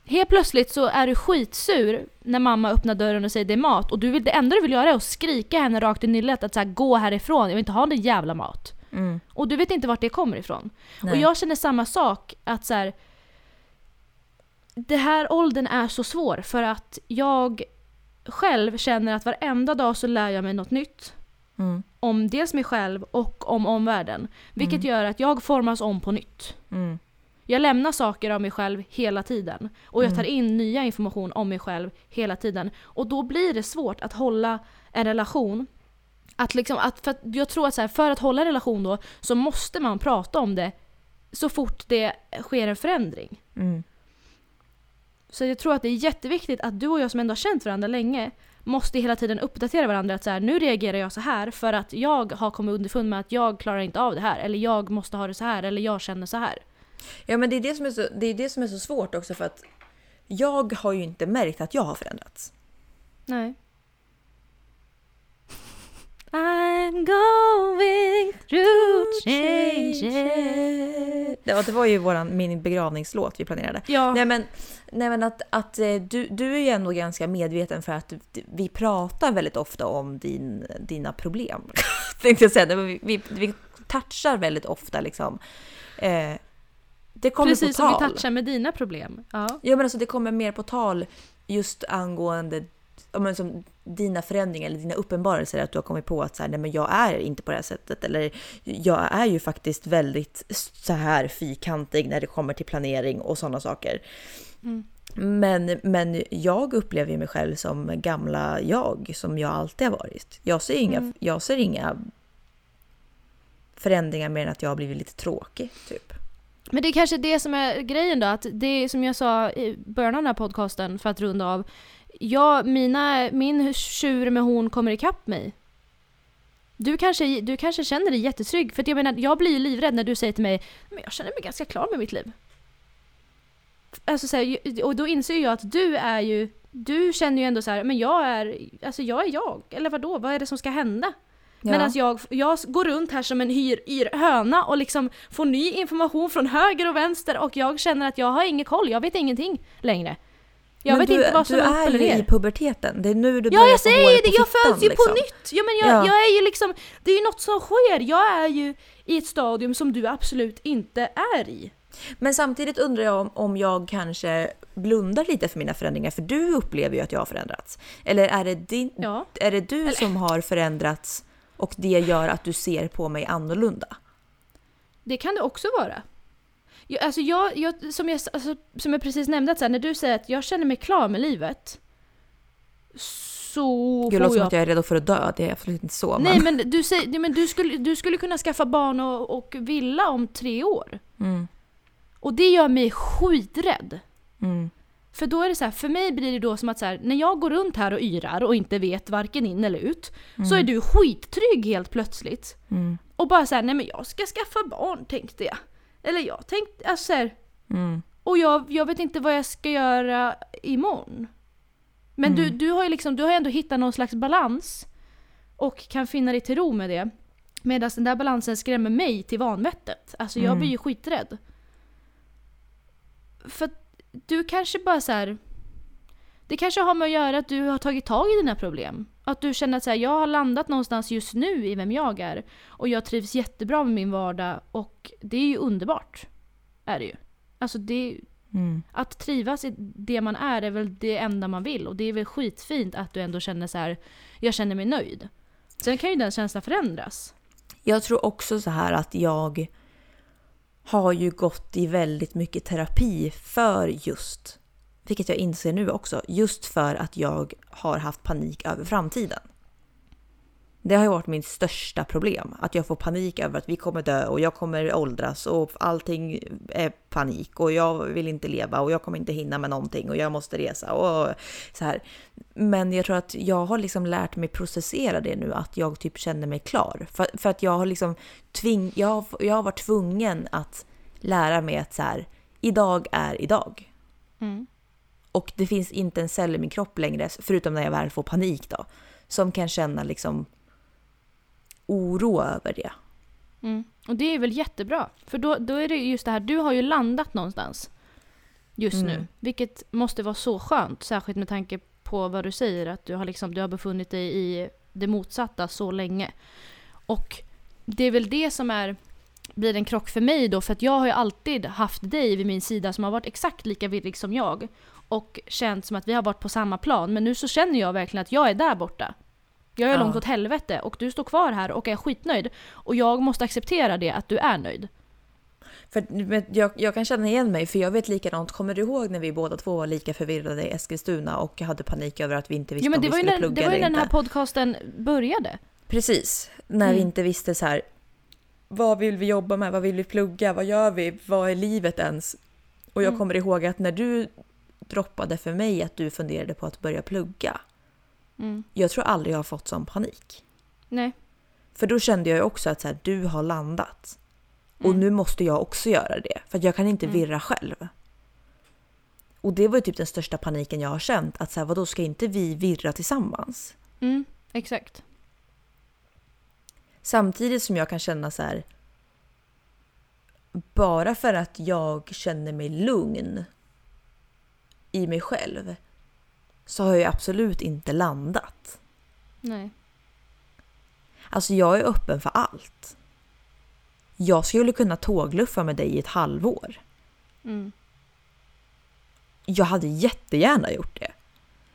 Helt plötsligt så är du skitsur när mamma öppnar dörren och säger det är mat och du vill, det enda du vill göra är att skrika henne rakt i nyllet att så här, gå härifrån, jag vill inte ha någon jävla mat mm, Och du vet inte vart det kommer ifrån. Nej. Och jag känner samma sak, att så här, Det här åldern är så svår för att jag själv känner att varenda dag så lär jag mig något nytt. mm, Om dels mig själv och om omvärlden. Vilket gör att jag formas om på nytt. mm, Jag lämnar saker av mig själv hela tiden. Och jag tar in nya information om mig själv hela tiden. Och då blir det svårt att hålla en relation. Att liksom, att, för att jag tror att så här, för att hålla en relation då så måste man prata om det så fort det sker en förändring. mm. Så jag tror att det är jätteviktigt att du och jag som ändå har känt varandra länge måste hela tiden uppdatera varandra att så här, nu reagerar jag så här för att jag har kommit underfund med att jag klarar inte av det här eller jag måste ha det så här eller jag känner så här. Ja men det är det, som är så, det är det som är så svårt också för att jag har ju inte märkt att jag har förändrats. Nej. I'm going through changes. Ja, det var ju våran, min begravningslåt vi planerade. Ja. Nej men, nej, men att, att eh, du, du är ju ändå ganska medveten för att vi pratar väldigt ofta om din, dina problem. Tänkte jag säga. Vi, vi, vi touchar väldigt ofta liksom. Eh, det kommer Precis på som tal. vi touchar med dina problem. Ja. Ja men alltså det kommer mer på tal just angående men som dina förändringar eller dina uppenbarelser. Att du har kommit på att så här, nej, men jag är inte på det här sättet. Eller jag är ju faktiskt väldigt så här fyrkantig när det kommer till planering och sådana saker. Men, men jag upplever mig själv som gamla jag som jag alltid har varit. Jag ser inga, jag ser inga förändringar mer än att jag har blivit lite tråkig typ. Men det är kanske det som är grejen då, att det som jag sa i början av den här podcasten för att runda av. Jag, mina, min tjur med hon kommer ikapp mig. Du kanske, du kanske känner dig jättetrygg, för jag menar, jag blir ju livrädd när du säger till mig men jag känner mig ganska klar med mitt liv. Alltså så här, och då inser jag att du är ju, du känner ju ändå så här, men jag är, alltså jag är jag. Eller vad då? vad är det som ska hända? Ja. Medan jag, jag går runt här som en hyr, yr höna och liksom får ny information från höger och vänster och jag känner att jag har ingen koll, jag vet ingenting längre. Jag Men vet du, inte vad som du är upp är eller ju i puberteten. Det är nu du Ja börjar jag få säger hår ju på det, jag föds ju liksom. på nytt! Ja men jag, Ja. jag är ju liksom, det är ju något som sker. Jag är ju i ett stadium som du absolut inte är i. Men samtidigt undrar jag om, om jag kanske blundar lite för mina förändringar, för du upplever ju att jag har förändrats. Eller är det, din, Ja. är det du som har förändrats och det gör att du ser på mig annorlunda? Det kan det också vara. Jag, alltså jag, jag, som, jag, alltså, som jag precis nämnde, att så här, när du säger att jag känner mig klar med livet. Så Det låter som att jag är redo för att dö, det är absolut inte så. Nej men... men, du, säger, nej, men du, skulle, du skulle kunna skaffa barn och, och villa om tre år. Mm, Och det gör mig skiträdd. mm, För då är det så här, för mig blir det då som att så här, när jag går runt här och yrar och inte vet varken in eller ut. Så är du skittrygg helt plötsligt. mm, Och bara så här, nej men jag ska skaffa barn tänkte jag. Eller jag tänkte, alltså så här, mm. Och jag, jag vet inte vad jag ska göra imorgon. Men du, du har ju liksom, du har ändå hittat någon slags balans. Och kan finna dig till ro med det. Medan den där balansen skrämmer mig till vanvettet. Alltså jag blir ju skiträdd. För att du kanske bara så här. Det kanske har med att göra att du har tagit tag i dina problem. Att du känner att så här, jag har landat någonstans just nu i vem jag är. Och jag trivs jättebra med min vardag och det är ju underbart. Är det ju. Alltså det, Mm. att trivas i det man är är väl det enda man vill. Och det är väl skitfint att du ändå känner så här, jag känner mig nöjd. Sen kan ju den känslan förändras. Jag tror också så här att jag har ju gått i väldigt mycket terapi för just, vilket jag inser nu också, just för att jag har haft panik över framtiden. Det har ju varit min största problem, att jag får panik över att vi kommer dö och jag kommer åldras och allting är panik och jag vill inte leva och jag kommer inte hinna med någonting och jag måste resa och så här. Men jag tror att jag har liksom lärt mig processera det nu, att jag typ känner mig klar. För, för att jag har liksom tving, jag, har, jag har varit tvungen att lära mig att så här, idag är idag. Mm. Och det finns inte en cell i min kropp längre, förutom när jag väl får panik då, som kan känna liksom oro över det. Mm. Och det är väl jättebra. För då, då är det just det här, du har ju landat någonstans. Just Mm. nu. Vilket måste vara så skönt. Särskilt med tanke på vad du säger. Att du har, liksom, du har befunnit dig i det motsatta så länge. Och det är väl det som är blir en krock för mig då. För att jag har ju alltid haft dig vid min sida som har varit exakt lika villig som jag. Och känt som att vi har varit på samma plan. Men nu så känner jag verkligen att jag är där borta. Jag är Ja. långt åt helvete och du står kvar här och är skitnöjd. Och jag måste acceptera det, att du är nöjd. För jag, jag kan känna igen mig, för jag vet likadant. Kommer du ihåg när vi båda två var lika förvirrade i Eskilstuna och hade panik över att vi inte visste men om vi skulle när, plugga det var ju eller när den här inte? podcasten började. Precis, när vi Mm. inte visste så här. Vad vill vi jobba med? Vad vill vi plugga? Vad gör vi? Vad är livet ens? Och jag Mm. kommer ihåg att när du droppade för mig att du funderade på att börja plugga. Mm. Jag tror aldrig jag har fått sån panik. Nej. För då kände jag också att så här, du har landat. Och Mm. nu måste jag också göra det. För jag kan inte Mm. virra själv. Och det var ju typ den största paniken jag har känt. Att så här, vadå, ska inte vi virra tillsammans? Mm, exakt. Samtidigt som jag kan känna så här. Bara för att jag känner mig lugn i mig själv så har jag absolut inte landat. Nej. Alltså jag är öppen för allt. Jag skulle kunna tågluffa med dig i ett halvår. Mm. Jag hade jättegärna gjort det.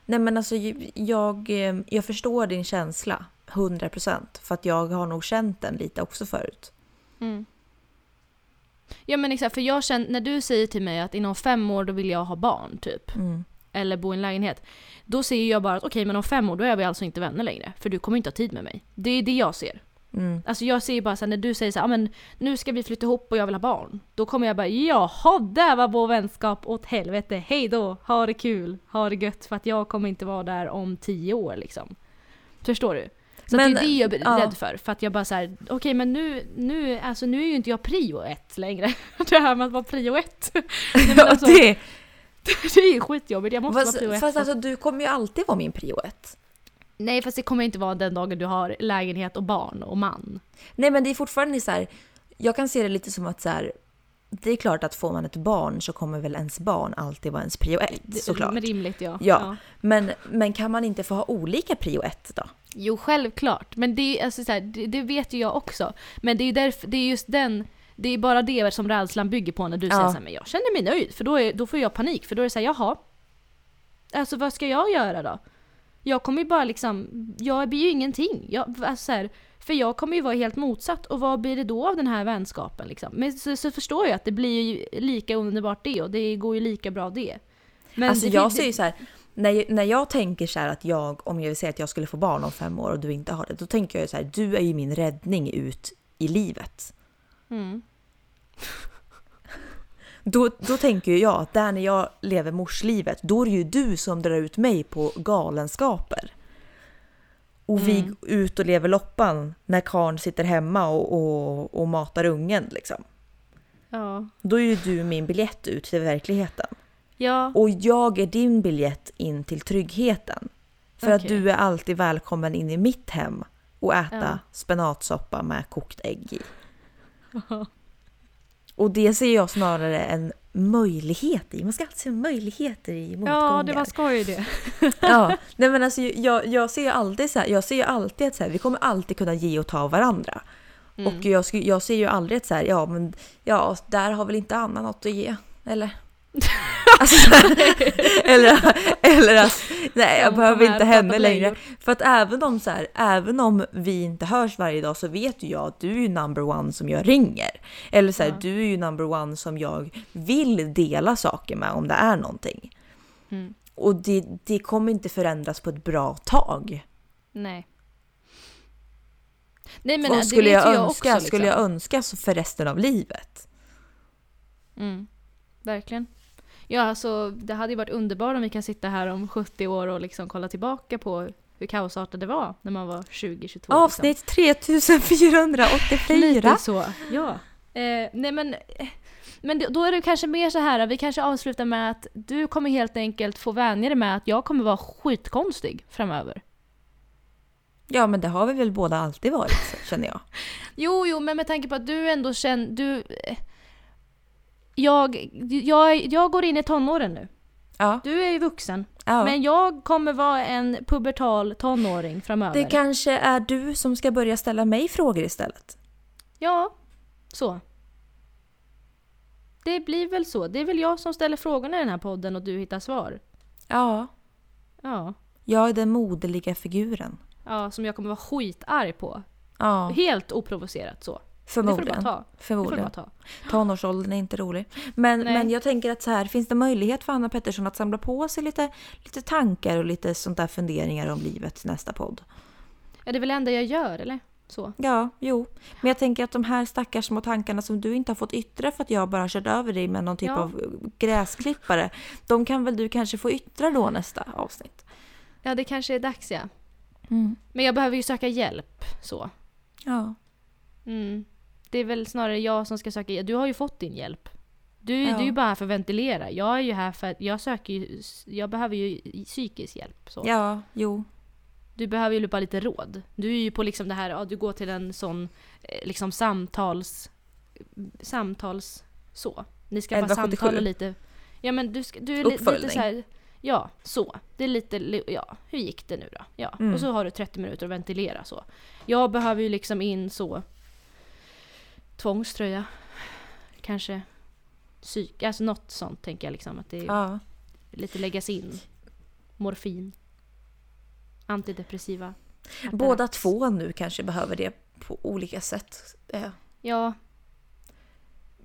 Nej men alltså jag, eh, jag förstår din känsla 100% för att jag har nog känt den lite också förut. Mm. Ja men exakt, för jag känner, när du säger till mig att inom fem år då vill jag ha barn typ. Mm. Eller bo i en lägenhet. Då ser jag bara att okej men om fem år då är vi alltså inte vänner längre. För du kommer inte ha tid med mig. Det är det jag ser. Mm. Alltså jag ser ju bara såhär när du säger såhär, ah, men nu ska vi flytta ihop och jag vill ha barn. Då kommer jag bara, jaha, där var vår vänskap åt helvete, hej då, ha det kul, ha det gött för att jag kommer inte vara där om tio år liksom. Förstår du? Så Men, det är det jag är ja. rädd för. För att jag bara såhär, okej men nu, nu, alltså nu är ju inte jag prio ett längre. Det här med att vara prio ett. Nej, alltså, det, det är ju skitjobbigt, jag måste fast, vara prio ett. fast alltså du kommer ju alltid vara min prio ett. Nej fast det kommer inte vara den dagen du har lägenhet och barn och man. Nej men det är fortfarande så här. Jag kan se det lite som att så här. Det är klart att får man ett barn så kommer väl ens barn alltid vara ens prio ett Det- såklart. Rimligt ja. Ja. Men, men kan man inte få ha olika prio ett då? Jo, självklart. Men det, är, alltså, så här, det, det vet ju jag också. Men det är, därför, det är just den, det är bara det som rädslan bygger på när du Ja. säger såhär, men jag känner mig nöjd. För då, är, då får jag panik, för då är det såhär, jaha. Alltså vad ska jag göra då? Jag kommer ju bara liksom, jag blir ju ingenting. Jag, alltså, så här, för jag kommer ju vara helt motsatt. Och vad blir det då av den här vänskapen liksom? Men så, så förstår jag att det blir ju lika underbart det och det går ju lika bra det. Men alltså det, jag ser ju så här. När, när jag tänker så här att jag, om jag vill säga att jag skulle få barn om fem år och du inte har det, då tänker jag så här, du är ju min räddning ut i livet. Mm. Då, då tänker jag att där när jag lever morslivet, då är det ju du som drar ut mig på galenskaper. Och vi Mm. ut och lever loppan när karln sitter hemma och, och, och matar ungen liksom. Ja. Då är ju du min biljett ut till verkligheten. Ja. Och jag är din biljett in till tryggheten. För att Okej. du är alltid välkommen in i mitt hem och äta Ja. spenatsoppa med kokt ägg i. Och det ser jag snarare en möjlighet i. Man ska alltid se möjligheter i motgångar. Ja, det var skoj det. ja, nej men alltså jag, jag ser ju alltid så här, jag ser ju alltid att så här, vi kommer alltid kunna ge och ta av varandra. Mm. Och jag, jag ser ju aldrig att så här, ja men ja, där har väl inte Anna något att ge, eller? alltså, eller, eller att, nej jag behöver inte henne längre. För att även om, så här, även om vi inte hörs varje dag så vet ju jag att du är ju number one som jag ringer. Eller så här, Ja. du är ju number one som jag vill dela saker med om det är någonting. Mm. Och det, det kommer inte förändras på ett bra tag. Nej. Nej men det skulle vet jag, jag önska? också, Skulle liksom. jag önska så för resten av livet? Mm. Verkligen. Ja, alltså det hade ju varit underbart om vi kan sitta här om 70 år och liksom kolla tillbaka på hur kaosartat det var när man var 20-22. liksom. Avsnitt 3484! Lite så, ja. Eh, nej men, men då är det kanske mer så här, vi kanske avslutar med att du kommer helt enkelt få vänja dig med att jag kommer vara skitkonstig framöver. Ja men det har vi väl båda alltid varit känner jag. Jo, jo, men med tanke på att du ändå känner... Du, eh, jag, jag, jag går in i tonåren nu. Ja, Du är ju vuxen. ja. Men jag kommer vara en pubertal tonåring framöver. det kanske är du som ska börja ställa mig frågor istället. Ja, så. Det blir väl så. Det är väl jag som ställer frågorna i den här podden och du hittar svar. Ja, Ja. jag är den moderliga figuren. Ja, som jag kommer vara skitarg på. Ja, Helt oprovocerat så. Det får du bara förmodligen. ta. Det får du Förmodligen. bara ta. Tonårsåldern är inte rolig. Men, Nej. men jag tänker att så här, finns det möjlighet för Anna Pettersson att samla på sig lite, lite tankar och lite sånt där funderingar om livet till nästa podd? Ja, det är väl det enda jag gör, eller? Så. Ja, jo. Men jag tänker att de här stackars små tankarna som du inte har fått yttra för att jag bara kört över dig med någon typ Ja. av gräsklippare. De kan väl du kanske få yttra då nästa avsnitt? Ja, det kanske är dags ja. Mm. Men jag behöver ju söka hjälp, så. Ja. Mm. Det är väl snarare jag som ska söka hjälp. Du har ju fått din hjälp. Du, Ja. du är ju bara här för att ventilera. Jag är ju här för att jag söker ju, jag behöver ju psykisk hjälp. Så. Ja, jo. Du behöver ju bara lite råd. Du är ju på liksom det här, ja, du går till en sån eh, liksom samtals... Samtals... Så. Ni ska bara 1177. samtala lite. Ja men du, ska, du är li, lite Uppföljning. så här, Ja, så. Det är lite, li- ja, hur gick det nu då? Ja. Mm. Och så har du 30 minuter att ventilera så. Jag behöver ju liksom in så... Tvångströja. Kanske psyk, alltså något sånt tänker jag liksom att det Ja. lite läggas in. Morfin. Antidepressiva. Båda två nu kanske behöver det på olika sätt. Eh, Ja,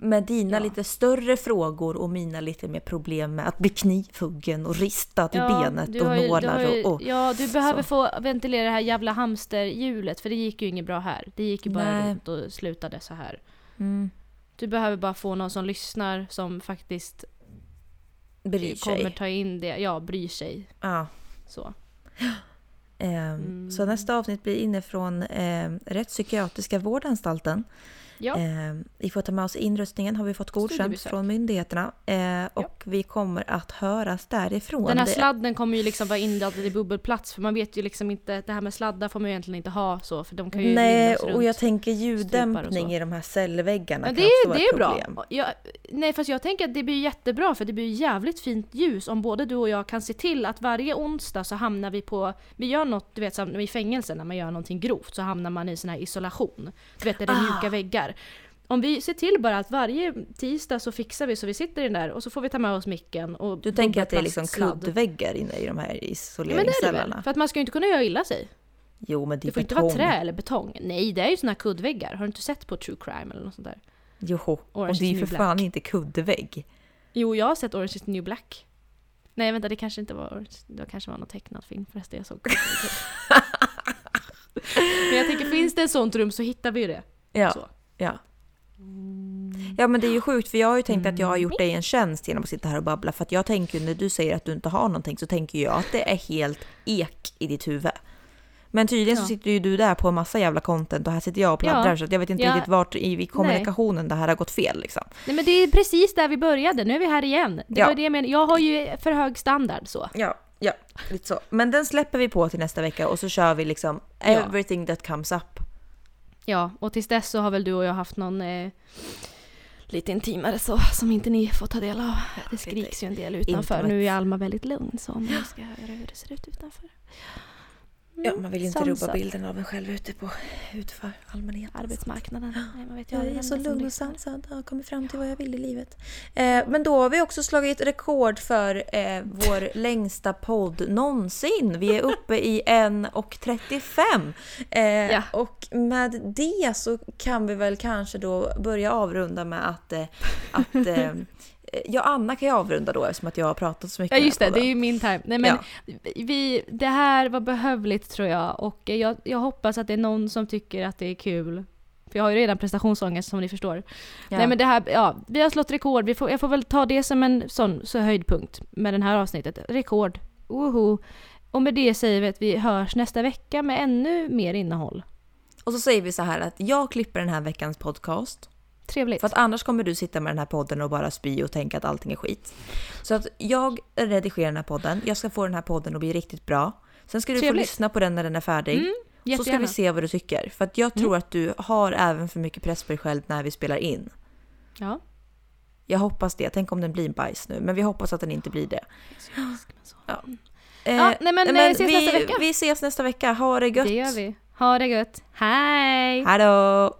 med dina Ja. lite större frågor och mina lite mer problem med att bli knivhuggen och ristad i benet och ju- nålar ju- och, och... Ja, du behöver så. få ventilera det här jävla hamsterhjulet för det gick ju inget bra här. Det gick ju bara Nej. runt och slutade så här. Mm, Du behöver bara få någon som lyssnar som faktiskt bryr kommer sig. ta in det, ja, bryr sig. Ja. Så. Ehm, Så Mm. nästa avsnitt blir inifrån eh, rättspsykiatriska vårdanstalten. Ja. Eh, vi får ta med oss inrustningen har vi fått godkänt från myndigheterna. Eh, och vi kommer att höras därifrån. Den här sladden kommer ju liksom vara inladdad i bubbelplats för man vet ju liksom inte, det här med sladdar får man ju egentligen inte ha så för de kan ju Nej, och jag tänker ljuddämpning i de här cellväggarna kan det också är, vara det är bra. problem. Jag, nej fast jag tänker att det blir jättebra för det blir jävligt fint ljus om både du och jag kan se till att varje onsdag så hamnar vi på, vi gör något, du vet som i fängelse när man gör någonting grovt så hamnar man i sån här isolation. Du vet där det är Ah. mjuka väggar. Om vi ser till bara att varje tisdag så fixar vi så vi sitter i den där och så får vi ta med oss micken och Du tänker att det är liksom kuddväggar inne i de här Ja, men det är det isoleringscellerna? väl? För att man ska ju inte kunna göra illa sig. Jo, men det är Det får inte betong. vara trä eller betong. Nej, det är ju såna här kuddväggar. Har du inte sett på true crime eller något sånt där? Jo, och det är ju för fan inte kuddvägg. Jo, jag har sett Orange is the new black. Nej, vänta, det kanske inte var Orange. Det kanske var någon tecknad film förresten jag såg. Men jag tänker, finns det ett sånt rum så hittar vi ju det. Ja, Så. Ja. Ja men det är ju sjukt för jag har ju tänkt att jag har gjort dig en tjänst genom att sitta här och babbla för att jag tänker när du säger att du inte har någonting så tänker jag att det är helt ek i ditt huvud. Men tydligen så Ja. sitter ju du där på en massa jävla content och här sitter jag och pladdrar Ja. så jag vet inte Ja. riktigt vart i, i kommunikationen det här har gått fel liksom. Nej, men det är precis där vi började. Nu är vi här igen. Det Ja. var det jag menade. Jag har ju för hög standard så. Ja, ja, lite så. Men den släpper vi på till nästa vecka och så kör vi liksom everything that comes up. Ja, och tills dess så har väl du och jag haft någon eh, lite intimare så, som inte ni får ta del av. Det skriks ju en del utanför. Nu är Alma väldigt lugn så om ni ska höra hur det ser ut utanför. Ja, man vill ju inte rubba bilden av en själv ute på utför allmänheten. Arbetsmarknaden. Nej, man vet ju Jag är så lugn och sansad. Jag har kommit fram till vad jag vill i livet. Eh, men då har vi också slagit rekord för eh, vår längsta podd någonsin. Vi är uppe i 1.35. Eh, Ja. Och med det så kan vi väl kanske då börja avrunda med att, eh, att eh, Ja, Anna kan ju avrunda då eftersom att jag har pratat så mycket. Ja just det, det är ju min time. Nej, men Ja. vi, det här var behövligt tror jag och jag, jag hoppas att det är någon som tycker att det är kul. För jag har ju redan prestationsångest som ni förstår. Ja. Nej men det här, ja, vi har slått rekord. Vi får, jag får väl ta det som en sån så höjdpunkt med det här avsnittet. Rekord. Woho! Och med det säger vi att vi hörs nästa vecka med ännu mer innehåll. Och så säger vi så här att jag klipper den här veckans podcast. Trevligt. För att annars kommer du sitta med den här podden och bara spy och tänka att allting är skit. Så att jag redigerar den här podden. Jag ska få den här podden att bli riktigt bra. Sen ska du få Trevligt. lyssna på den när den är färdig. Mm, så ska vi se vad du tycker. För att jag tror att du har även för mycket press på dig själv när vi spelar in. Ja. Jag hoppas det. Tänk om den blir bajs nu. Men vi hoppas att den inte blir det. Ja. Eh, Ja, nej, men, eh, ses vi, nästa vecka. Vi ses nästa vecka. Ha det gött. Det gör vi. Ha det gött. Hej! Hej då!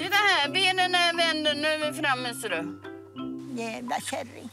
Titta här, benen är vända. Nu är vi framme ser du. Jävla kärring.